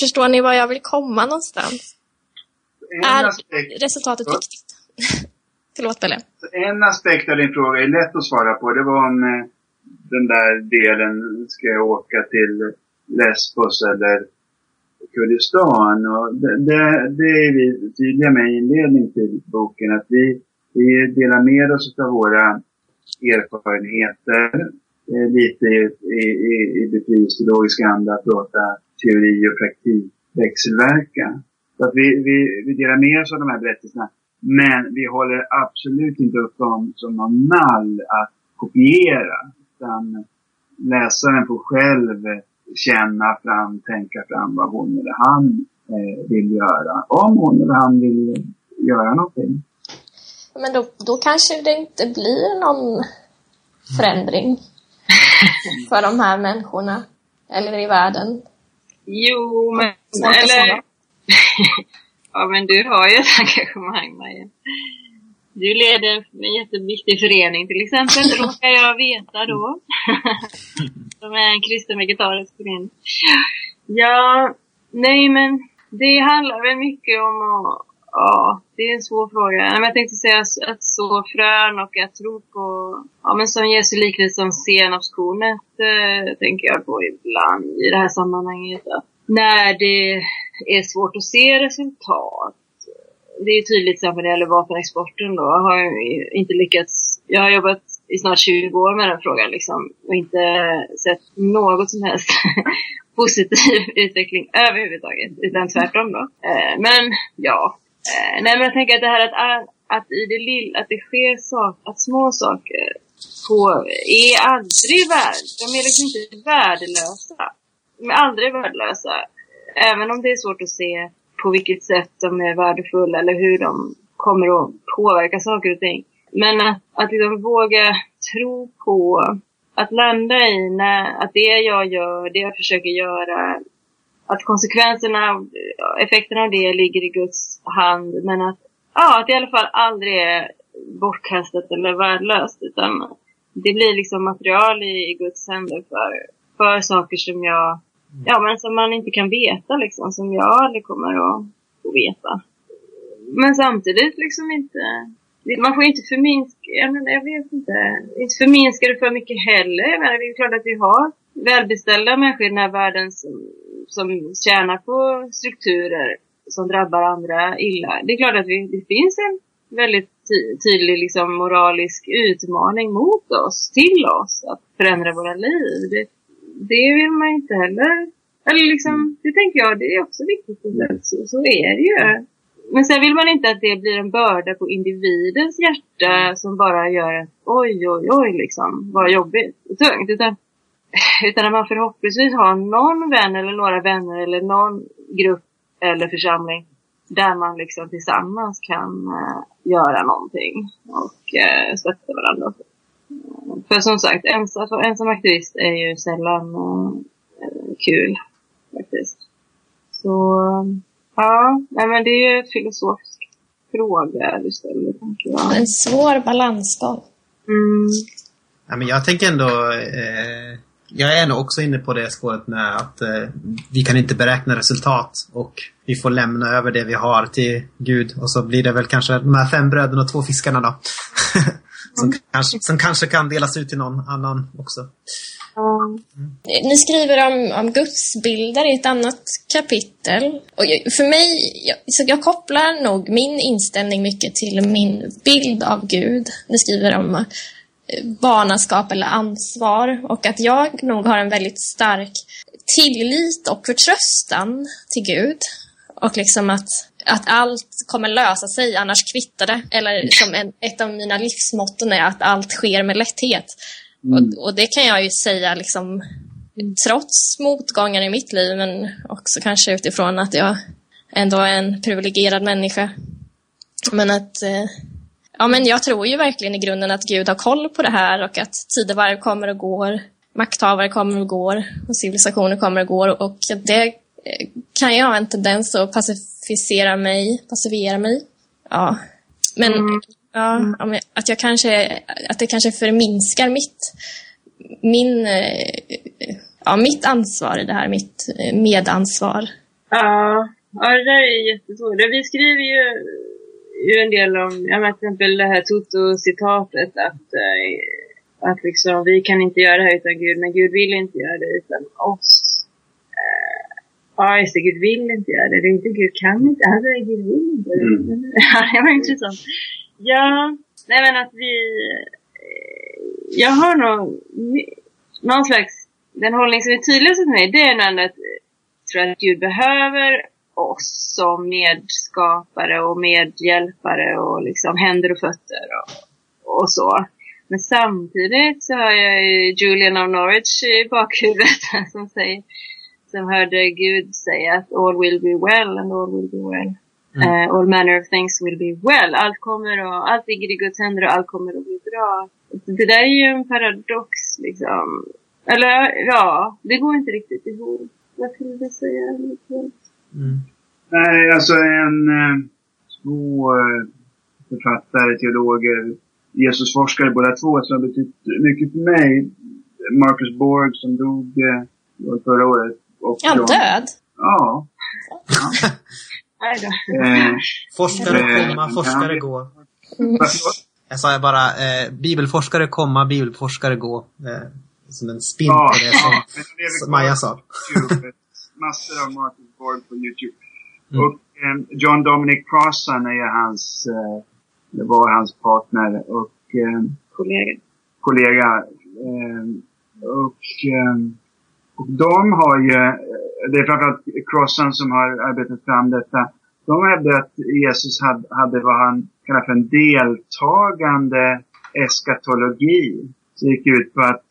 Förstår ni var jag vill komma någonstans? En är aspekt, resultatet viktigt? Förlåt, Pelle. En aspekt av din fråga är lätt att svara på. Det var om eh, den där delen, ska jag åka till Lesbos eller Kurdistan. Och det, det, det är vi tydliga med i inledning till boken. Att vi, vi delar med oss av våra erfarenheter. Eh, lite i, i, i anda att låta teori och praktik växelverka. Så att vi, vi, vi delar med oss av de här berättelserna. Men vi håller absolut inte upp dem som någon mall att kopiera. Utan läsaren får själv känna fram, tänka fram vad hon eller han eh, vill göra. Om hon eller han vill göra någonting. Men då, då kanske det inte blir någon förändring för de här människorna. Eller i världen. Jo, men... Eller... ja, men du har ju ett engagemang, Maja. Du leder en jätteviktig förening till exempel, råkar jag veta då. Som är en kristen vegetarisk förening. Ja, nej men det handlar väl mycket om att Ja, det är en svår fråga. Jag tänkte säga att så frön och att tro på, ja men som Jesu liknelse som senapskornet, eh, tänker jag på ibland i det här sammanhanget. när det är svårt att se resultat. Det är tydligt till exempel när det gäller vapenexporten då. Jag har inte lyckats, jag har jobbat i snart 20 år med den frågan liksom och inte sett något som helst positiv utveckling överhuvudtaget, utan tvärtom då. Eh, men ja, eh, nej men jag tänker att det här att, att i det lilla, att det sker saker, att små saker på, är aldrig värd, de är liksom inte värdelösa. De är aldrig värdelösa. Även om det är svårt att se på vilket sätt de är värdefulla eller hur de kommer att påverka saker och ting. Men att, att liksom våga tro på, att landa i när, att det jag gör, det jag försöker göra, att konsekvenserna, effekterna av det ligger i Guds hand. Men att, ja, att det i alla fall aldrig är bortkastat eller värdelöst. Utan det blir liksom material i, i Guds händer för, för saker som jag, ja men som man inte kan veta liksom. Som jag aldrig kommer att få veta. Men samtidigt liksom inte, man får ju inte förminska, jag, menar, jag vet inte, inte förminska det för mycket heller. Jag menar, det är klart att vi har välbeställda människor i den här världen som som tjänar på strukturer som drabbar andra illa. Det är klart att vi, det finns en väldigt tydlig liksom, moralisk utmaning mot oss, till oss, att förändra våra liv. Det, det vill man inte heller. Eller liksom, det tänker jag, det är också viktigt. Så, så är det ju. Men sen vill man inte att det blir en börda på individens hjärta som bara gör att oj, oj, oj, liksom, vad jobbigt och tungt. Utan utan att man förhoppningsvis har någon vän eller några vänner eller någon grupp eller församling där man liksom tillsammans kan uh, göra någonting och uh, stötta varandra. För som sagt, ens, alltså, ensam aktivist är ju sällan uh, kul faktiskt. Så ja, nej, men det är ju en filosofisk fråga du ställer, tänker jag. En svår balansgång. Mm. Ja, men jag tänker ändå eh, jag är nog också inne på det spåret med att eh, vi kan inte beräkna resultat och vi får lämna över det vi har till Gud och så blir det väl kanske de här fem bröderna och två fiskarna då. som, mm. kanske, som kanske kan delas ut till någon annan också. Mm. Ni skriver om, om gudsbilder i ett annat kapitel. Och för mig, jag, så jag kopplar nog min inställning mycket till min bild av Gud. Ni skriver om barnaskap eller ansvar och att jag nog har en väldigt stark tillit och förtröstan till Gud. Och liksom att, att allt kommer lösa sig, annars kvittar det. Eller som en, ett av mina livsmotton är att allt sker med lätthet. Mm. Och, och, det kan jag ju säga liksom trots motgångar i mitt liv, men också kanske utifrån att jag ändå är en privilegierad människa. Men att eh, Ja, men jag tror ju verkligen i grunden att Gud har koll på det här och att tidevarv kommer och går, makthavare kommer och går och civilisationer kommer och går och det eh, kan jag ha en tendens att pacificera mig, pacifiera mig. Ja, men mm. ja, att jag kanske, att det kanske förminskar mitt, min, eh, ja, mitt ansvar i det här, mitt eh, medansvar. Ja, ja det där är jättesvårt. Vi skriver ju ju en del om, ja men till exempel det här Toto-citatet att, äh, att liksom vi kan inte göra det här utan Gud, men Gud vill inte göra det utan oss. Ja, just det, Gud vill inte göra det. Det är inte Gud kan inte, alltså Gud vill inte. Mm. ja, det var intressant. Ja, nej men att vi, eh, jag har nog någon slags, den hållning som är tydligast för mig, det är nog att jag tror att Gud behöver oss som medskapare och medhjälpare och liksom händer och fötter och, och så. Men samtidigt så har jag ju Julian of Norwich i bakhuvudet som säger som hörde Gud säga att all will be well and all will be well. Mm. Uh, all manner of things will be well. Allt kommer och, allt ligger i Guds händer och allt kommer att bli bra. Det där är ju en paradox liksom. Eller ja, det går inte riktigt ihop. Vad skulle du säga? Mm. Nej, alltså en eh, två, författare, teologer, Jesusforskare båda två som har betytt mycket för mig. Marcus Borg som dog eh, förra året. Och ja, John. död? Ja. ja. eh, forskare komma, forskare gå. Jag sa bara eh, bibelforskare komma, bibelforskare gå. Eh, som en spin ja, på det som, ja, som Maja sa. Massor av Marcus Borg på Youtube. Mm. Och eh, John Dominic Crossan är hans, eh, det var hans partner och eh, kollega. kollega eh, och, eh, och de har ju, det är framförallt Crossan som har arbetat fram detta. De hävdar att Jesus hade, hade vad han kallar för en deltagande eskatologi. Det gick ut på att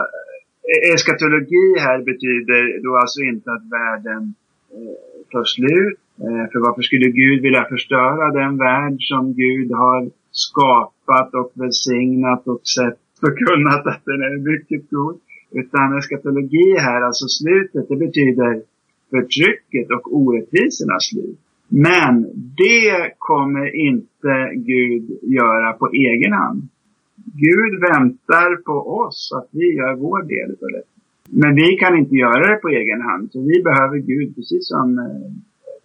äh, eskatologi här betyder då alltså inte att världen äh, tar slut. Äh, för varför skulle Gud vilja förstöra den värld som Gud har skapat och välsignat och sett förkunnat att den är mycket god. Utan eskatologi här, alltså slutet, det betyder förtrycket och orättvisornas slut. Men det kommer inte Gud göra på egen hand. Gud väntar på oss att vi gör vår del av det. Men vi kan inte göra det på egen hand. Så vi behöver Gud, precis som eh,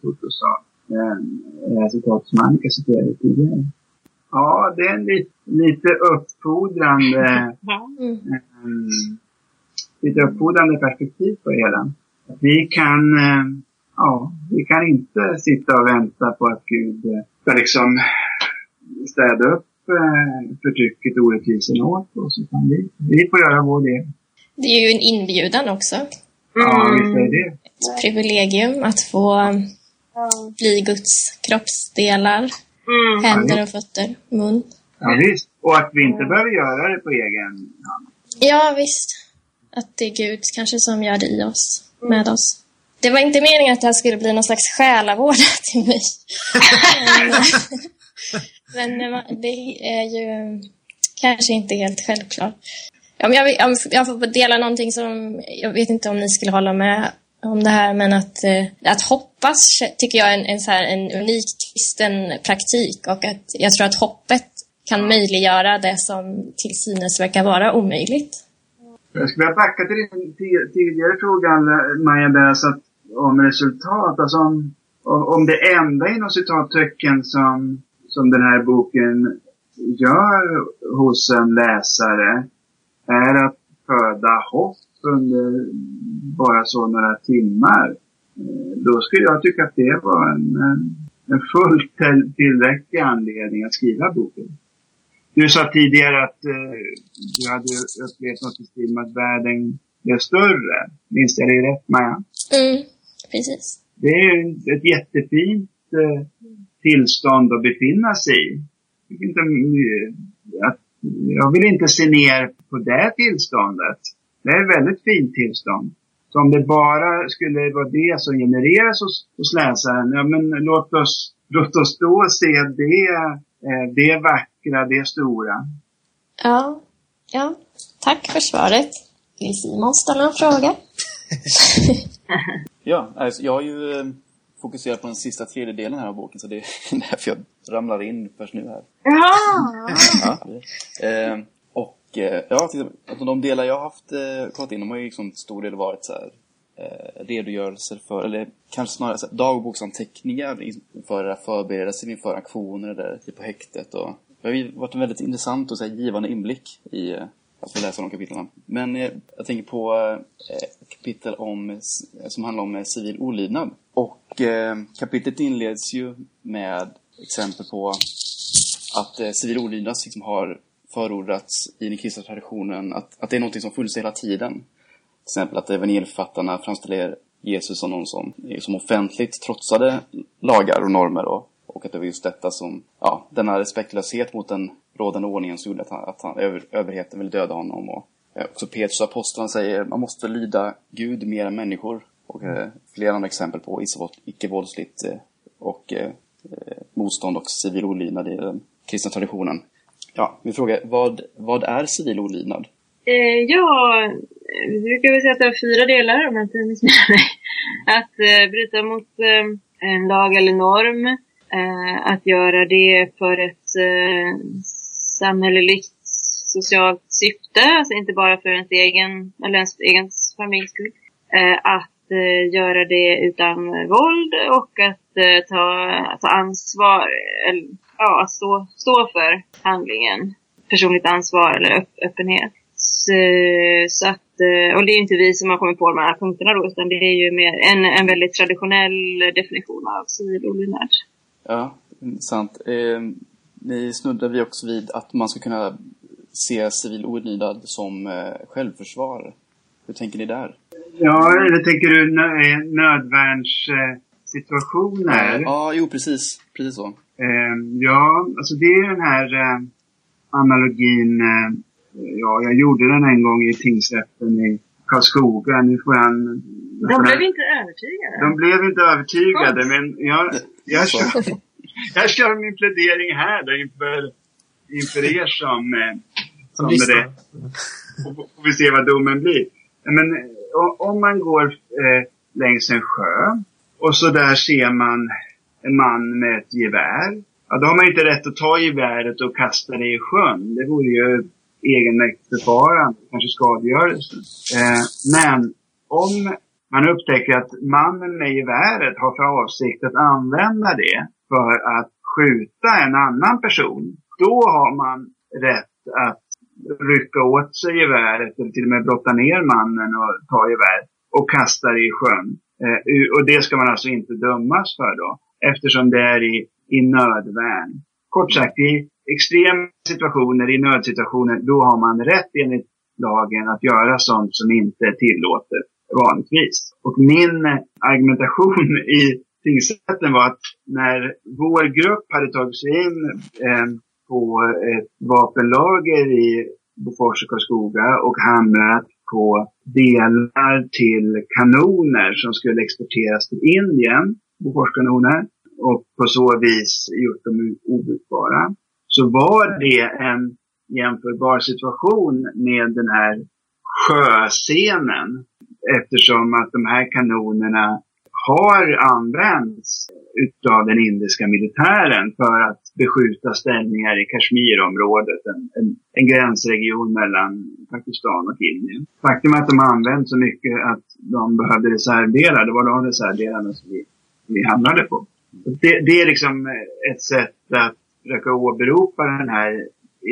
Toto sa. Eh, citat som Annika citerade tidigare. Ja, det är en lite, lite uppfordrande, mm. Lite uppfordrande perspektiv på det hela. Att vi kan, eh, ja, vi kan inte sitta och vänta på att Gud eh, ska liksom städa upp eh, förtrycket och orättvisorna åt oss. Utan vi, vi får göra vår del. Det är ju en inbjudan också. Ja, visst är det. Ett privilegium att få bli Guds kroppsdelar Mm. Händer och fötter, mun. Ja, visst. Och att vi inte behöver göra det på egen hand. Ja, visst. Att det är Gud kanske som gör det i oss, med oss. Det var inte meningen att det här skulle bli någon slags själavård till mig. men, men det är ju kanske inte helt självklart. Men jag, jag, jag får dela någonting som, jag vet inte om ni skulle hålla med om det här, men att, eh, att hoppas tycker jag är en, en, så här, en unik kristen praktik och att jag tror att hoppet kan möjliggöra det som till synes verkar vara omöjligt. Jag skulle vilja backa till din tidigare fråga, Maja, där, så att, om resultat. Alltså om, om det enda inom citattecken som, som den här boken gör hos en läsare är att föda hopp under bara så några timmar. Eh, då skulle jag tycka att det var en, en fullt tillräcklig anledning att skriva boken. Du sa tidigare att eh, du hade upplevt något i stil med att världen blev större. Minns jag det rätt, Maja? Mm, precis. Det är ett jättefint eh, tillstånd att befinna sig i. Jag, inte, att, jag vill inte se ner på det tillståndet. Det är ett väldigt fint tillstånd. Så om det bara skulle vara det som genereras hos, hos läsaren, ja men låt oss, låt oss då se det, eh, det vackra, det stora. Ja, ja. Tack för svaret. Vill Simon ställa en fråga? ja, alltså, jag har ju eh, fokuserat på den sista tredjedelen här av boken så det är därför jag ramlar in först nu här. Ja! ja eh, Eh, ja, alltså de delar jag har haft eh, kollat in, de har ju liksom till stor del varit så här, eh, redogörelser för, eller kanske snarare så här, dagboksanteckningar inför förberedelser inför aktioner där typ på häktet och det har varit en väldigt intressant och så här, givande inblick i eh, att få läsa de kapitlen. Men eh, jag tänker på eh, kapitel om, eh, som handlar om eh, civil olydnad. Och eh, kapitlet inleds ju med exempel på att eh, civil olydnad liksom har förordats i den kristna traditionen att, att det är något som funnits hela tiden. Till exempel att evangelieförfattarna framställer Jesus som någon som, eh, som offentligt trotsade lagar och normer och, och att det var just detta som, ja, denna respektlöshet mot den rådande ordningen som gjorde att, han, att han, över, överheten ville döda honom. Och, eh, också Petrus aposteln säger man måste lyda Gud mer än människor. Och eh, flera andra exempel på icke-våldsligt eh, och eh, eh, motstånd och civil olydnad i den kristna traditionen. Ja, min fråga vad, vad är civil olydnad? Eh, ja, eh, vi brukar väl säga att det är fyra delar om jag inte missminner mig. Att eh, bryta mot eh, en lag eller norm, Eh, att göra det för ett eh, samhälleligt socialt syfte, alltså inte bara för ens egen, eller ens egen familjs skull. Eh, att eh, göra det utan våld och att eh, ta, ta ansvar, eller, ja, att stå, stå för handlingen. Personligt ansvar eller öpp, öppenhet. Så, eh, så att, eh, och det är inte vi som har kommit på de här punkterna då, utan det är ju mer en, en väldigt traditionell definition av civil olydnad. Ja, intressant. Eh, ni snuddar vi också vid att man ska kunna se civil olydnad som eh, självförsvar. Hur tänker ni där? Ja, eller tänker du nö nödvärnssituationer? Ja, ja, jo precis. Precis så. Eh, ja, alltså det är den här eh, analogin. Eh, ja, jag gjorde den en gång i tingsrätten i Karlskoga. Nu får han... De blev inte övertygade. De blev inte övertygade, men jag, jag, kör, jag kör min plädering här då inför, inför er som, eh, som det. Och får vi se vad domen blir. Men om man går eh, längs en sjö och så där ser man en man med ett gevär. Ja, då har man inte rätt att ta geväret och kasta det i sjön. Det vore ju egenmäktigt förfarande, kanske skadegörelse. Eh, men om man upptäcker att mannen med geväret har för avsikt att använda det för att skjuta en annan person. Då har man rätt att rycka åt sig geväret eller till och med brotta ner mannen och ta geväret och kasta det i sjön. Eh, och det ska man alltså inte dömas för då, eftersom det är i, i nödvärn. Kort sagt, i extrema situationer, i nödsituationer, då har man rätt enligt lagen att göra sånt som inte är tillåtet vanligtvis. Och min eh, argumentation i tingsrätten var att när vår grupp hade tagit sig in eh, på ett vapenlager i Bofors och Karlskoga och hamnat på delar till kanoner som skulle exporteras till Indien, Boforskanoner, och på så vis gjort dem obrukbara. Så var det en jämförbar situation med den här sjöscenen eftersom att de här kanonerna har använts utav den indiska militären för att beskjuta ställningar i Kashmirområdet, en, en, en gränsregion mellan Pakistan och Indien. Faktum är att de har använt så mycket att de behövde reservdelar. Det var de reservdelarna som vi, vi hamnade på. Det, det är liksom ett sätt att försöka åberopa den här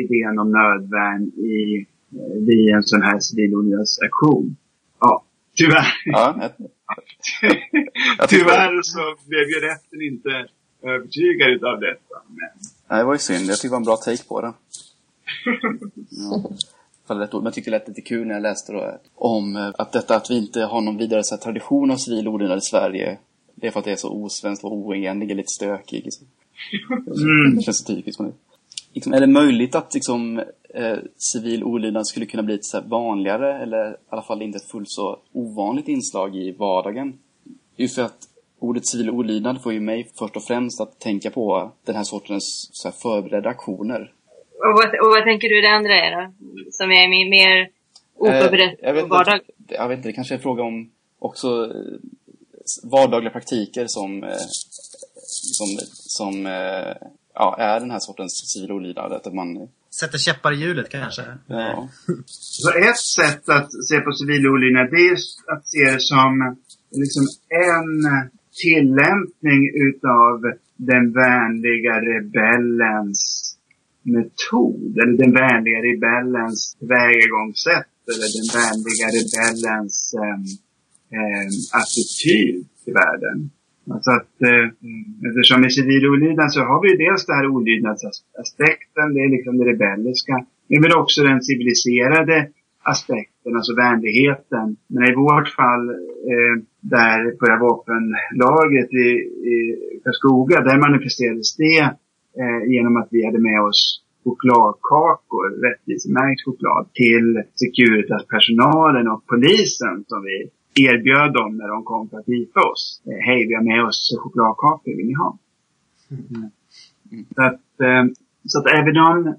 idén om nödvärn i, eh, vid en sån här civilolydnadsaktion. Ja, tyvärr. Ja, Tyvärr så blev ju rätten inte övertygad av detta. Men... Nej, det var ju synd. Jag tyckte det var en bra take på det. Ja. Men jag tyckte det lät lite kul när jag läste då, om eh, att detta att vi inte har någon vidare så här, tradition av civil olydnad i Sverige. Det är för att det är så osvenskt och oenlig och lite stökig. Liksom. Mm. Det känns så typiskt. Liksom, är det möjligt att liksom, eh, civil olydnad skulle kunna bli ett så vanligare, eller i alla fall inte ett fullt så ovanligt inslag i vardagen? Just för att ordet civil olydnad får ju mig först och främst att tänka på den här sortens så här, förberedda aktioner. Och vad, och vad tänker du det andra är då? Som är mer oförberett eh, jag vardag? Jag vet inte, det kanske är en fråga om också eh, vardagliga praktiker som, eh, som, som ja, är den här sortens civil olydnad. Att man sätter käppar i hjulet kanske. Ja. Så ett sätt att se på civil olydnad det är att se det som liksom en tillämpning utav den vänliga rebellens metod. Eller den vänliga rebellens vägegångssätt. Eller den vänliga rebellens eh, eh, attityd till världen. Alltså att eh, eftersom i civil olydnad så har vi dels den här olydnadsaspekten, det är liksom det rebelliska. Men väl också den civiliserade aspekten, alltså vänligheten. Men i vårt fall, eh, där på det här vapenlagret i, i Karlskoga, där manifesterades det eh, genom att vi hade med oss chokladkakor, rättvisemärkt choklad, till Securitas-personalen och polisen som vi erbjöd dem när de kom för att gripa oss. Eh, hej, vi har med oss chokladkakor, vill ni ha? Mm. Så, att, eh, så att även om,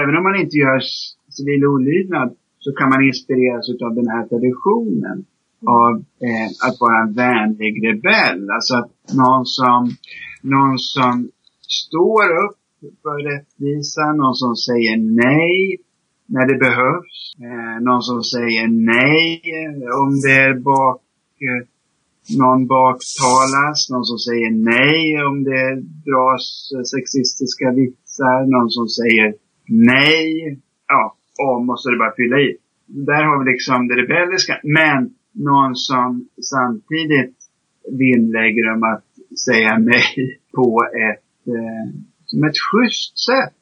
även om man inte gör civil olydnad så kan man inspireras av den här traditionen av eh, att vara en vänlig rebell. Alltså att någon som, någon som står upp för rättvisa, någon som säger nej när det behövs. Eh, någon som säger nej om det är bak, eh, någon baktalas, någon som säger nej om det dras sexistiska vitsar, någon som säger nej, ja, om och så är det bara att fylla i. Där har vi liksom det rebelliska. Men någon som samtidigt vinnlägger om att säga nej på ett, eh, som ett schysst sätt.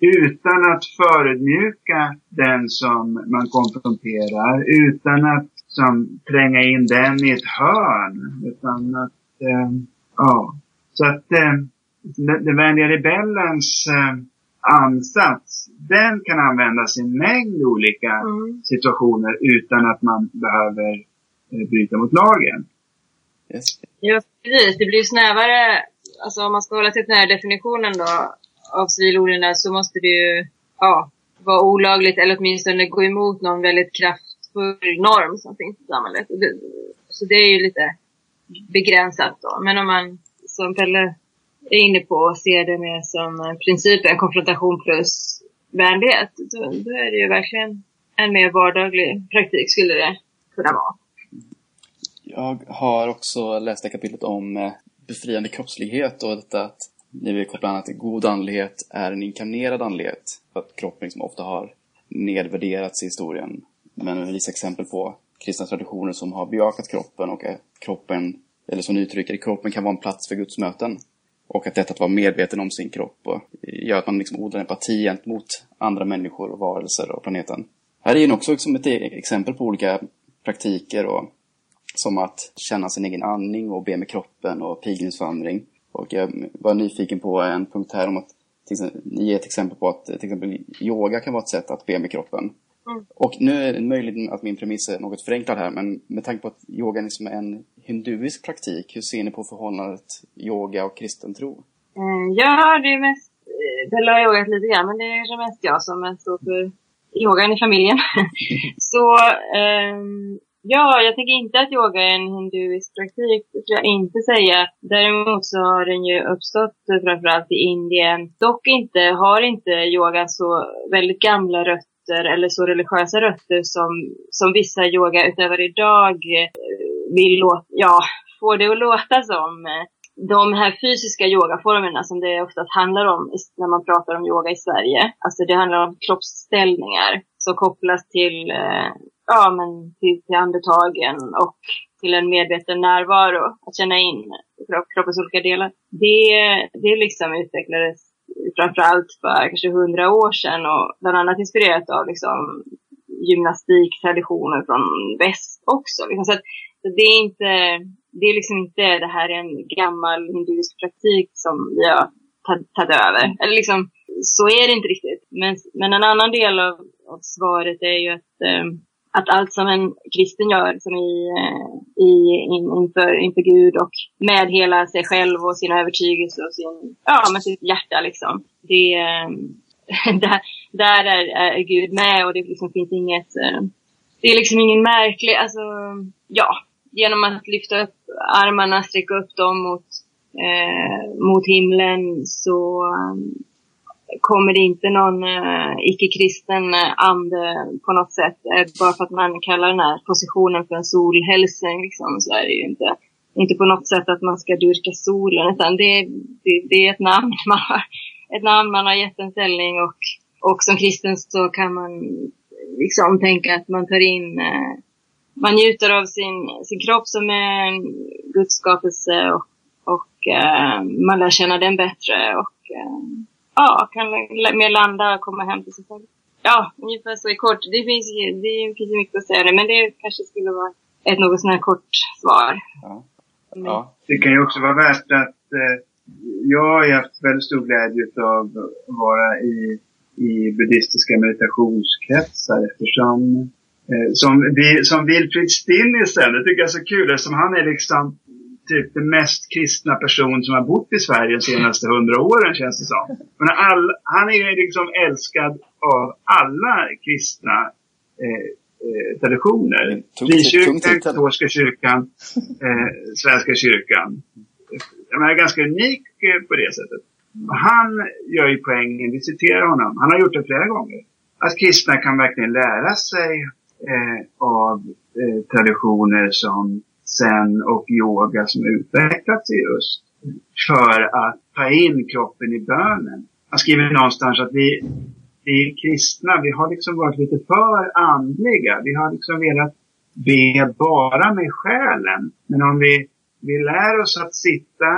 Utan att förödmjuka den som man konfronterar, utan att som, tränga in den i ett hörn. Utan att, eh, ja. Så att eh, den, vänliga rebellens eh, ansats, den kan användas i en mängd olika mm. situationer utan att man behöver eh, bryta mot lagen. Yes. Ja, precis. Det blir snävare. Alltså om man ska hålla sig till den här definitionen då av civilorderna så måste det ju ja, vara olagligt eller åtminstone gå emot någon väldigt kraftfull norm som finns i samhället. Så det är ju lite begränsat då. Men om man, som Pelle är inne på, ser det mer som principen konfrontation plus vänlighet, då, då är det ju verkligen en mer vardaglig praktik skulle det kunna vara. Jag har också läst det kapitlet om eh, befriande kroppslighet och detta att ni vill koppla annat att god andlighet är en inkarnerad andlighet. För att kroppen liksom ofta har nedvärderats i historien. Men vi visar exempel på kristna traditioner som har bejakat kroppen och att kroppen, eller som ni uttrycker det, kroppen kan vara en plats för Guds möten. Och att detta att vara medveten om sin kropp och gör att man liksom odlar empati gentemot andra människor och varelser och planeten. Här är ju också liksom ett e- exempel på olika praktiker och som att känna sin egen andning och be med kroppen och pilgrimsvandring. Och jag var nyfiken på en punkt här om att ni ger ett exempel på att till exempel yoga kan vara ett sätt att be med kroppen. Mm. Och nu är det möjligt att min premiss är något förenklad här, men med tanke på att yoga är som en hinduisk praktik, hur ser ni på förhållandet yoga och kristen tro? Mm, ja, det är mest, det har yogat lite grann, men det är kanske mest jag som står för yogan i familjen. Så um, Ja, jag tycker inte att yoga är en hinduisk praktik, det skulle jag inte säga. Däremot så har den ju uppstått eh, framförallt i Indien. Dock inte, har inte yoga så väldigt gamla rötter eller så religiösa rötter som, som vissa yogautövare idag eh, vill låta, ja, få det att låta som. De här fysiska yogaformerna som det oftast handlar om när man pratar om yoga i Sverige. Alltså det handlar om kroppsställningar som kopplas till eh, ja, men till, till andetagen och till en medveten närvaro, att känna in kroppens olika delar. Det, det liksom utvecklades framförallt för kanske hundra år sedan och bland annat inspirerat av liksom gymnastiktraditioner från väst också. Liksom. Så, så det är inte, det är liksom inte det här är en gammal hinduisk praktik som vi har tagit över. Eller liksom, så är det inte riktigt. Men, men en annan del av, av svaret är ju att eh, att allt som en kristen gör som i, eh, i, in, inför, inför Gud och med hela sig själv och sina övertygelser och sin, ja, med sitt hjärta liksom. Det, eh, där, där är, är, Gud med och det liksom finns inget, eh, det är liksom ingen märklig, alltså, ja, genom att lyfta upp armarna, sträcka upp dem mot, eh, mot himlen så kommer det inte någon eh, icke-kristen eh, ande på något sätt. Eh, bara för att man kallar den här positionen för en solhälsning liksom, så är det ju inte, inte på något sätt att man ska dyrka solen. Utan det, det, det är ett namn man har, ett namn man har gett en ställning och, och som kristen så kan man liksom tänka att man tar in eh, man njuter av sin, sin kropp som är en Guds skapelse och, och eh, man lär känna den bättre. Och, eh, ja, kan mer landa och komma hem till sig själv. Ja, ungefär så i kort. Det finns ju det finns mycket att säga det, men det kanske skulle vara ett något sånt här kort svar. Ja. Ja. Det kan ju också vara värt att eh, jag har haft väldigt stor glädje av att vara i, i buddhistiska meditationskretsar eftersom eh, som, som Wilfrid Stinnisen, det tycker jag är så kul eftersom han är liksom typ den mest kristna person som har bott i Sverige de senaste hundra åren känns det som. Men all, han är ju liksom älskad av alla kristna eh, eh, traditioner. Frikyrkan, katolska kyrkan, eh, svenska kyrkan. Han är ganska unik eh, på det sättet. han gör ju poängen, vi citerar honom, han har gjort det flera gånger. Att kristna kan verkligen lära sig eh, av traditioner som zen och yoga som utvecklats i öst för att ta in kroppen i bönen. Han skriver någonstans att vi, vi kristna, vi har liksom varit lite för andliga. Vi har liksom velat be bara med själen. Men om vi, vi lär oss att sitta,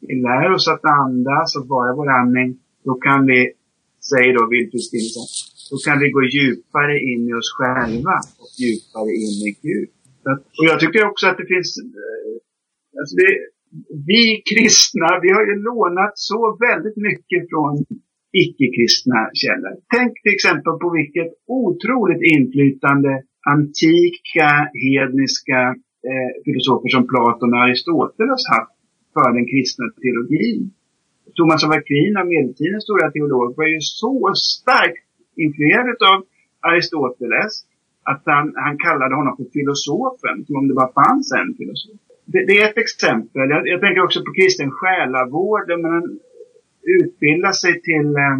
vi lär oss att andas och vara vår andning, då kan vi, säger då Wilfrid då kan vi gå djupare in i oss själva och djupare in i Gud. Och jag tycker också att det finns, eh, alltså det, vi kristna, vi har ju lånat så väldigt mycket från icke-kristna källor. Tänk till exempel på vilket otroligt inflytande antika, hedniska eh, filosofer som Platon och Aristoteles haft för den kristna teologin. Thomas av Aquina, medeltidens stora teolog, var ju så starkt influerad av Aristoteles att han, han kallade honom för filosofen, som om det bara fanns en filosof. Det, det är ett exempel. Jag, jag, tänker också på kristen själavård. Man utbildar sig till eh,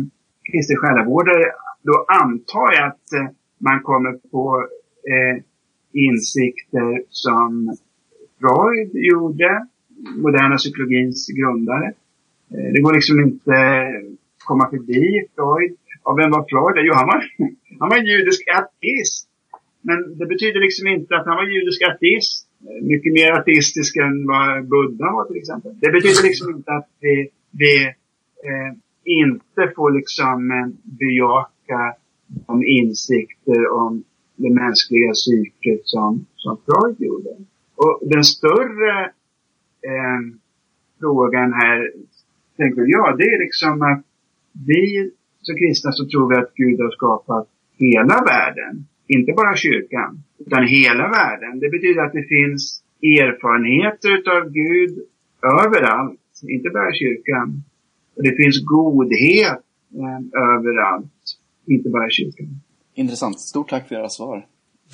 kristen själavårdare. Då antar jag att eh, man kommer på eh, insikter som Freud gjorde, moderna psykologins grundare. Eh, det går liksom inte komma förbi Freud. Ja, vem var Freud? Jo, han var, han var en judisk ateist. Men det betyder liksom inte att han var judisk ateist. Mycket mer ateistisk än vad Buddha var till exempel. Det betyder liksom inte att vi, vi eh, inte får liksom eh, bejaka de insikter om det mänskliga psyket som, som Freud gjorde. Och den större eh, frågan här, tänker jag, det är liksom att vi som kristna så tror vi att Gud har skapat hela världen. Inte bara kyrkan, utan hela världen. Det betyder att det finns erfarenheter utav Gud överallt, inte bara kyrkan. Och det finns godhet eh, överallt, inte bara kyrkan. Intressant. Stort tack för era svar.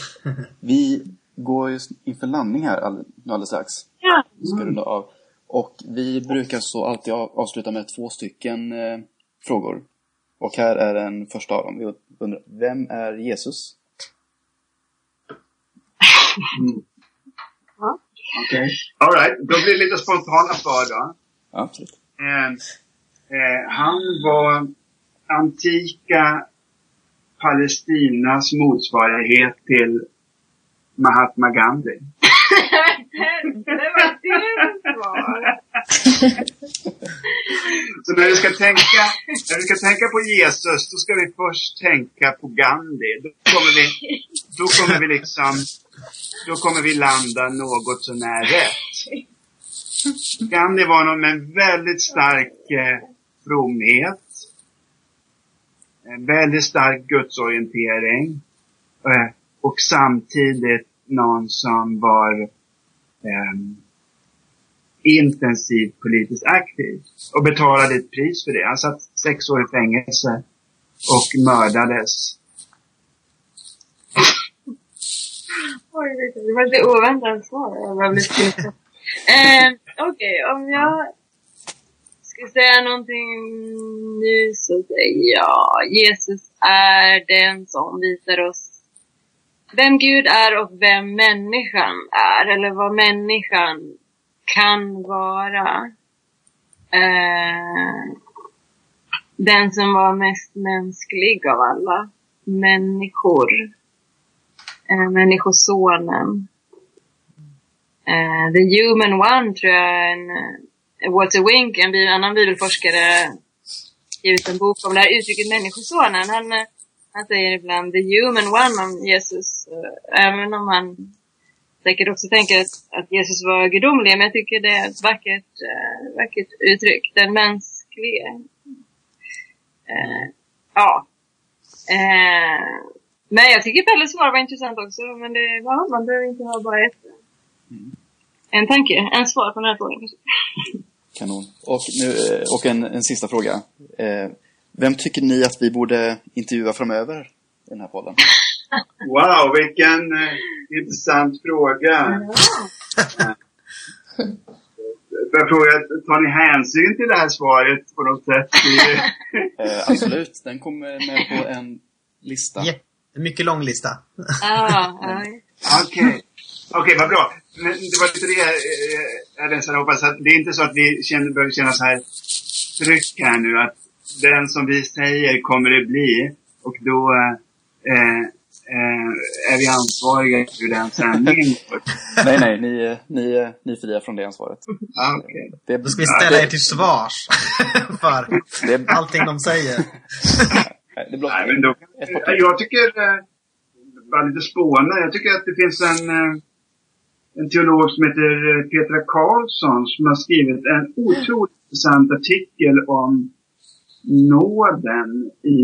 Vi går just inför landning här alldeles strax. Ja. Vi ska runda av. Och vi brukar så alltid avsluta med två stycken eh, frågor. Och här är den första av dem. Vi undrar, vem är Jesus? Mm. Ja. Okej. Okay. Alright, då blir det lite spontana svar då. Absolut. Eh, eh, han var antika Palestinas motsvarighet till Mahatma Gandhi. det var ditt svar. Så när vi ska tänka, när vi ska tänka på Jesus, då ska vi först tänka på Gandhi. Då kommer vi, då kommer vi liksom, då kommer vi landa något sånär rätt. Gandhi var någon med en väldigt stark eh, fromhet. En väldigt stark gudsorientering. Eh, och samtidigt någon som var eh, intensivt politiskt aktiv. Och betalade ett pris för det. Han satt sex år i fängelse och mördades. Oj, det var lite oväntat svar. Jag var eh, Okej, okay, om jag ska säga någonting nu så säger jag Jesus är den som visar oss vem Gud är och vem människan är, eller vad människan kan vara. Eh, den som var mest mänsklig av alla människor. Eh, människosonen. Eh, the human one tror jag en, eh, Walter Wink, en annan bibelforskare, skrivit en bok om det här uttrycket människosonen. Han, eh, han säger ibland the human one om Jesus, eh, även om han säkert också tänker att, att Jesus var gudomlig. Men jag tycker det är ett vackert, uh, vackert uttryck. Den mänskliga. Uh, ja. Uh, men jag tycker Pelles svar var intressant också. Men det, ja, man behöver inte ha bara ett. Mm. En tanke, en svar på den här frågan. Kanon. Och, nu, och en, en sista fråga. Vem tycker ni att vi borde intervjua framöver i den här podden? Wow, vilken eh, intressant fråga. Ja. jag fråga, tar ni hänsyn till det här svaret på något sätt? eh, absolut, den kommer med på en lista. Yeah. En mycket lång lista. Ah, Okej. Okej, okay, vad bra. Men det var lite det jag, jag nästan hoppas att det är inte så att vi känner, behöver känna så här tryck här nu att den som vi säger kommer det bli. Och då eh, eh, är vi ansvariga för den sändningen. nej, nej, ni, ni, ni är fria från det ansvaret. Ah, okay. det, då ska vi ställa er till svars för det, allting de säger. nej, nej, men då, jag tycker, eh, bara lite spåna, jag tycker att det finns en eh, en teolog som heter eh, Petra Karlsson som har skrivit en otroligt intressant artikel om nåden i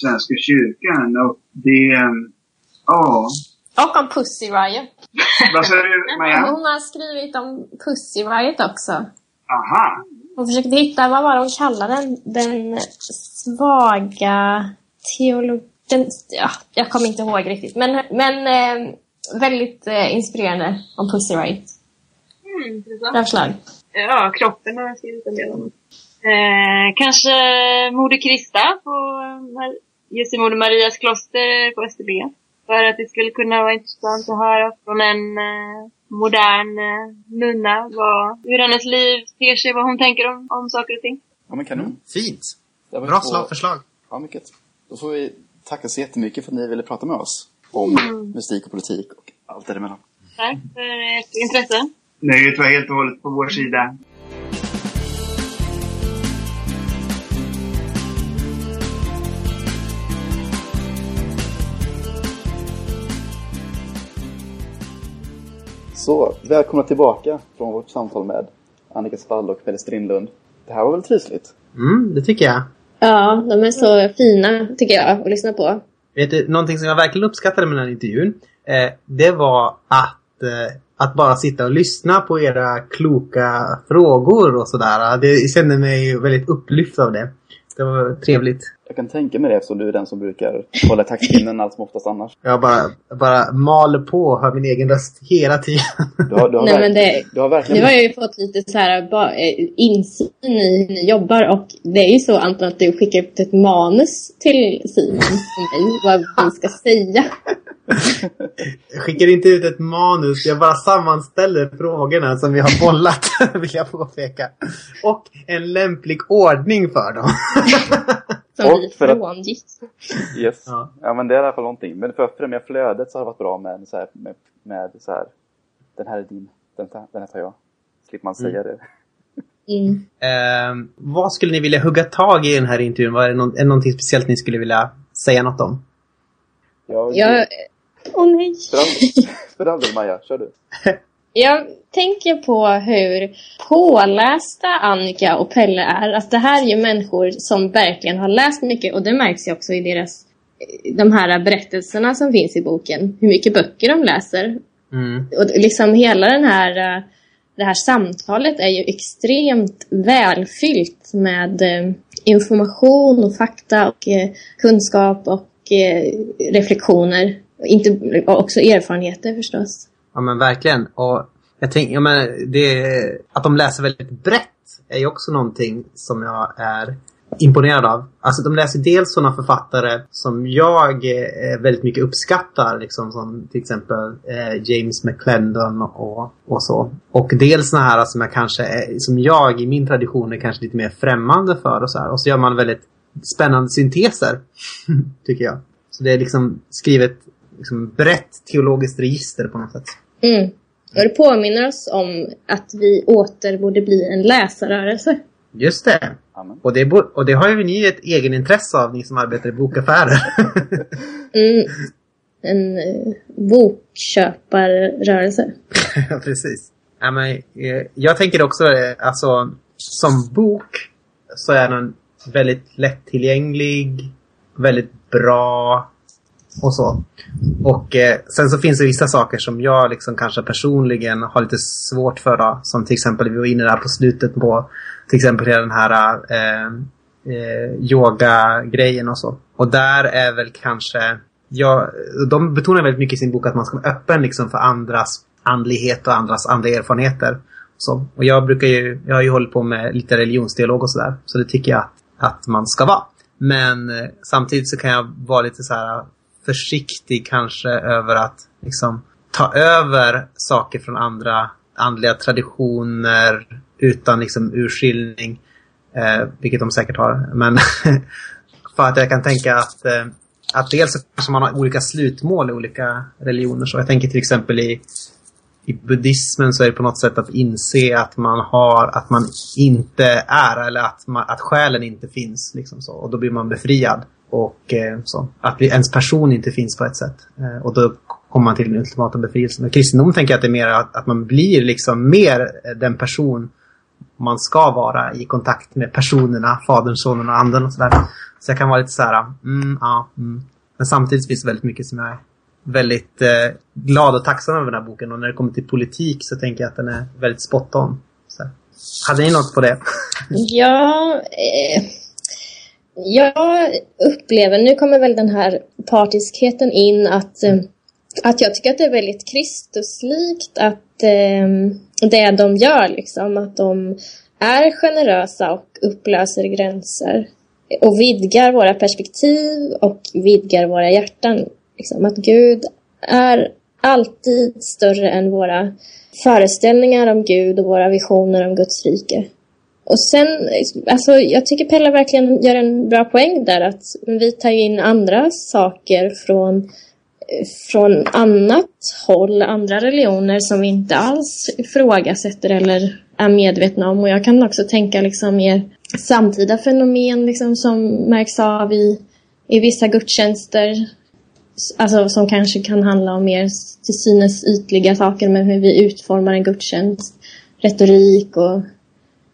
Svenska kyrkan. Och det, ja. Och om Pussy Riot. Vad sa du, Maja? Hon har skrivit om Pussy Riot också. Aha. Hon försökte hitta, vad var det hon kallade den? Den svaga teologin. Ja, jag kommer inte ihåg riktigt. Men, men eh, väldigt eh, inspirerande om Pussy Riot. Mm, intressant. Ja, kroppen har jag skrivit en del om. Eh, kanske Moder Krista på Jesu Moder Marias kloster på Österlen. För att det skulle kunna vara intressant att höra från en eh, modern eh, nunna vad, hur hennes liv ter sig, vad hon tänker om, om saker och ting. Ja, men kanon. Fint. Bra slag, förslag. Ja, mycket. Då får vi tacka så jättemycket för att ni ville prata med oss om mm. musik och politik och allt däremellan. Tack för ert intresse. Nöjet var helt och hållet på vår sida. Så, välkomna tillbaka från vårt samtal med Annika Svall och Pelle Strindlund. Det här var väl trivsligt? Mm, det tycker jag. Ja, de är så fina tycker jag att lyssna på. Vet du, någonting som jag verkligen uppskattade med den här intervjun, eh, det var att, eh, att bara sitta och lyssna på era kloka frågor och sådär. Det kände mig väldigt upplyft av det. Det var trevligt. Jag kan tänka mig det eftersom du är den som brukar hålla taktpinnen allt som oftast annars. Jag bara, bara maler på och hör min egen röst hela tiden. Du har, du har, Nej, men det, du har verkligen... Nu har jag ju fått lite så här ba, eh, insyn i hur ni jobbar och det är ju så Anton att du skickar ut ett manus till Simon för mig vad vi ska säga. Jag skickar inte ut ett manus, jag bara sammanställer frågorna som vi har bollat, vill jag påpeka. Och en lämplig ordning för dem. Som och vi frångick. Att, yes. Ja. ja. men det är i alla fall någonting. Men för att främja flödet så har det varit bra med så här, med, med så här, den här är din, den, den här tar jag. Slipper man säga mm. det. Mm. Uh, vad skulle ni vilja hugga tag i den här intervjun? Var det någon, är det någonting speciellt ni skulle vilja säga något om? Ja, jag... Åh oh, nej! För all del Maja, kör du. Jag tänker på hur pålästa Annika och Pelle är. Att det här är ju människor som verkligen har läst mycket och det märks ju också i deras de här berättelserna som finns i boken. Hur mycket böcker de läser. Mm. Och liksom hela den här, det här samtalet är ju extremt välfyllt med eh, information och fakta och eh, kunskap och eh, reflektioner. Inte, också erfarenheter förstås. Ja men verkligen. Och jag tänker, jag menar, det, att de läser väldigt brett är ju också någonting som jag är imponerad av. Alltså de läser dels sådana författare som jag eh, väldigt mycket uppskattar. Liksom som till exempel eh, James McClendon och, och så. Och dels sådana här som jag kanske är, som jag i min tradition är kanske lite mer främmande för och så här. Och så gör man väldigt spännande synteser. tycker jag. Så det är liksom skrivet liksom brett teologiskt register på något sätt. Mm. Och det påminner oss om att vi åter borde bli en läsarrörelse. Just det. Och det, och det har ju ni ett egenintresse av, ni som arbetar i bokaffärer. mm. En eh, bokköparrörelse. ja, precis. Ja, men, eh, jag tänker också, eh, alltså, som bok så är den väldigt lättillgänglig, väldigt bra, och så. Och eh, sen så finns det vissa saker som jag liksom kanske personligen har lite svårt för. Då, som till exempel, vi var inne där på slutet på till exempel den här eh, eh, yoga-grejen och så. Och där är väl kanske, ja, de betonar väldigt mycket i sin bok att man ska vara öppen liksom för andras andlighet och andras andliga erfarenheter. Så. Och jag brukar ju, jag har ju hållit på med lite religionsdialog och sådär. Så det tycker jag att, att man ska vara. Men eh, samtidigt så kan jag vara lite så här försiktig kanske över att liksom ta över saker från andra andliga traditioner utan liksom urskiljning. Eh, vilket de säkert har. Men för att jag kan tänka att, eh, att dels kanske man har olika slutmål i olika religioner. Så jag tänker till exempel i, i buddhismen så är det på något sätt att inse att man har, att man inte är eller att, man, att själen inte finns. Liksom så. Och då blir man befriad. Och eh, så. Att ens person inte finns på ett sätt. Eh, och då kommer man till den ultimata befrielsen. Och kristendom tänker jag att det är mer att, att man blir liksom mer den person man ska vara i kontakt med personerna, Fadern, Sonen och Anden och sådär. Så jag kan vara lite så här, mm, ja, mm. Men samtidigt finns det väldigt mycket som jag är väldigt eh, glad och tacksam över den här boken. Och när det kommer till politik så tänker jag att den är väldigt spot on. Så. Hade ni något på det? ja, eh, jag upplever, nu kommer väl den här partiskheten in, att, eh, att jag tycker att det är väldigt Kristuslikt att eh, det de gör, liksom, att de är generösa och upplöser gränser och vidgar våra perspektiv och vidgar våra hjärtan. Liksom, att Gud är alltid större än våra föreställningar om Gud och våra visioner om Guds rike. Och sen, alltså jag tycker Pella verkligen gör en bra poäng där att vi tar in andra saker från, från annat håll, andra religioner som vi inte alls ifrågasätter eller är medvetna om. Och jag kan också tänka liksom mer samtida fenomen liksom, som märks av i, i vissa gudstjänster. Alltså som kanske kan handla om mer till synes ytliga saker men hur vi utformar en gudstjänst. Retorik och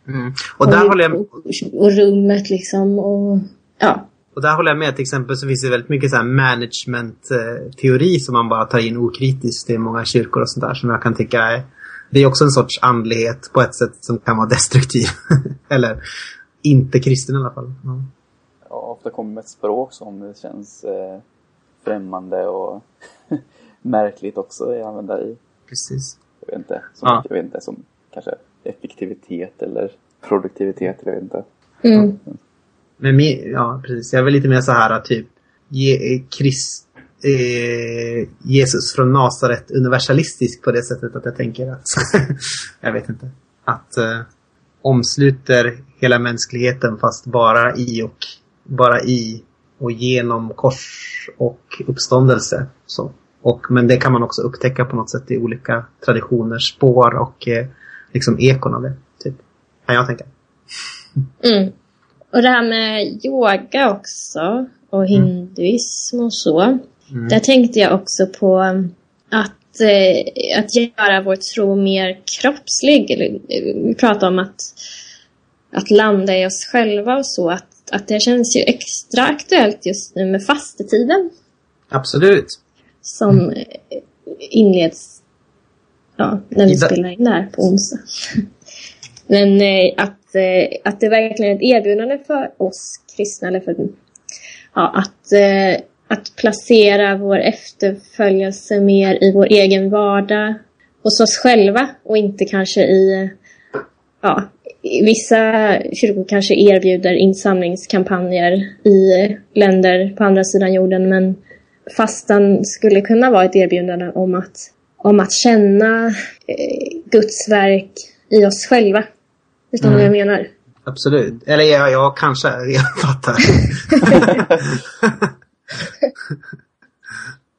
Mm. Och, där och, håller jag... och rummet liksom och ja. Och där håller jag med. Till exempel så finns det väldigt mycket så här management-teori som man bara tar in okritiskt i många kyrkor och sånt där som jag kan tycka är... Det är också en sorts andlighet på ett sätt som kan vara destruktiv. Eller inte kristen i alla fall. Ja. ja ofta kommer ett språk som det känns eh, främmande och märkligt också att använda i. Precis. Jag vet inte. Som, ja. jag vet inte, som kanske effektivitet eller produktivitet, jag vet inte. Mm. Men ja, precis. Jag är väl lite mer så här typ Je Christ, eh, Jesus från Nasaret universalistisk på det sättet att jag tänker att jag vet inte. Att eh, omsluter hela mänskligheten fast bara i och bara i och genom kors och uppståndelse. Så. Och, men det kan man också upptäcka på något sätt i olika traditioners spår och eh, liksom ekon av det. Typ. Kan jag tänka. Mm. Och det här med yoga också och hinduism och så. Mm. Där tänkte jag också på att, eh, att göra vår tro mer kroppslig. Vi pratar om att, att landa i oss själva och så. Att, att det känns ju extra aktuellt just nu med fastetiden. Absolut. Som mm. inleds ja, när vi spelar in här på onsdag. Men eh, att, eh, att det verkligen är ett erbjudande för oss kristna, eller för, ja, att, eh, att placera vår efterföljelse mer i vår egen vardag, hos oss själva och inte kanske i, ja, vissa kyrkor kanske erbjuder insamlingskampanjer i länder på andra sidan jorden, men fastan skulle kunna vara ett erbjudande om att om att känna eh, Guds verk i oss själva. Förstår ni mm. vad jag menar? Absolut. Eller ja, ja kanske. Jag fattar.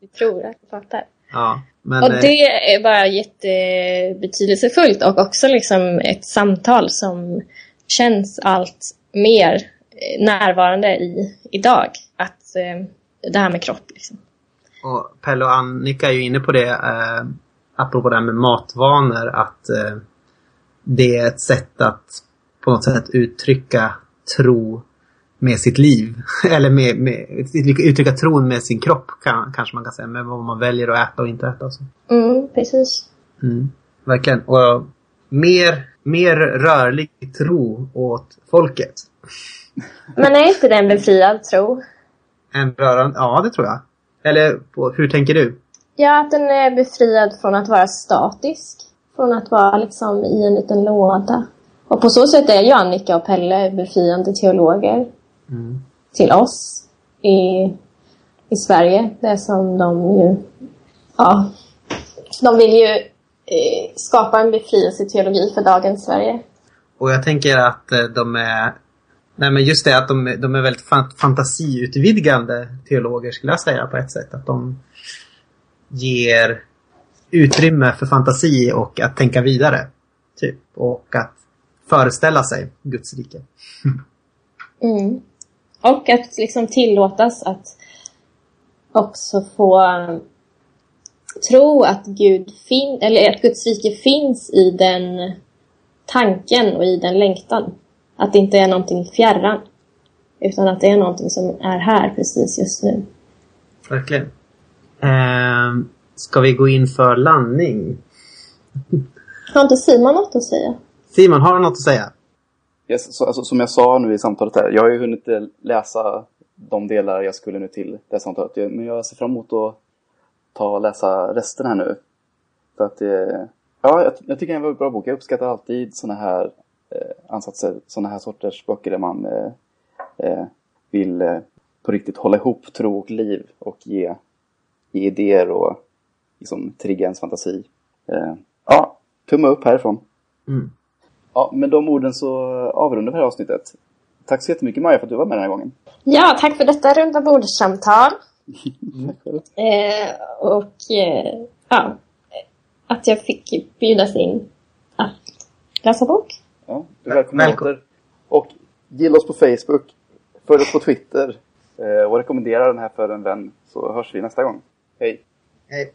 Vi tror att du fattar. Ja, men, och det är bara jättebetydelsefullt och också liksom ett samtal som känns allt mer eh, närvarande i idag. Att eh, det här med kropp liksom. Och Pelle och Annika är ju inne på det, eh, apropå det här med matvanor, att eh, det är ett sätt att på något sätt uttrycka tro med sitt liv. Eller med, med, uttrycka tron med sin kropp kan, kanske man kan säga. Med vad man väljer att äta och inte äta. Och så. Mm, precis. Mm, verkligen. Och mer, mer rörlig tro åt folket. Men är inte det en befriad tro? En rörande, ja det tror jag. Eller hur tänker du? Ja, att den är befriad från att vara statisk. Från att vara liksom i en liten låda. Och på så sätt är ju Annika och Pelle befriande teologer Mm. till oss i, i Sverige. Det som de ju... Ja. De vill ju eh, skapa en befrielseteologi för dagens Sverige. Och jag tänker att eh, de är... Nej men just det att de, de är väldigt fantasiutvidgande teologer skulle jag säga på ett sätt. Att de ger utrymme för fantasi och att tänka vidare. Typ. Och att föreställa sig Guds rike. Mm. Och att liksom tillåtas att också få um, tro att Gud fin eller att Guds rike finns i den tanken och i den längtan. Att det inte är någonting fjärran. Utan att det är någonting som är här precis just nu. Verkligen. Ehm, ska vi gå in för landning? Har inte Simon något att säga? Simon, har du något att säga? Yes, så, alltså, som jag sa nu i samtalet här, jag har ju hunnit eh, läsa de delar jag skulle nu till det här samtalet. Men jag ser fram emot att ta och läsa resten här nu. För att, eh, ja, jag, jag tycker det är en väldigt bra bok. Jag uppskattar alltid sådana här eh, ansatser, sådana här sorters böcker där man eh, eh, vill eh, på riktigt hålla ihop tro och liv och ge, ge idéer och liksom trigga ens fantasi. Eh, ja, tumme upp härifrån. Mm. Ja, med de orden så avrundar vi det här avsnittet. Tack så jättemycket Maja för att du var med den här gången. Ja, tack för detta runda bordssamtal. Själv. Eh, och eh, ja, att jag fick bjudas in att läsa bok. Ja, åter. Och gilla oss på Facebook, följ oss på Twitter eh, och rekommendera den här för en vän så hörs vi nästa gång. Hej! Hej.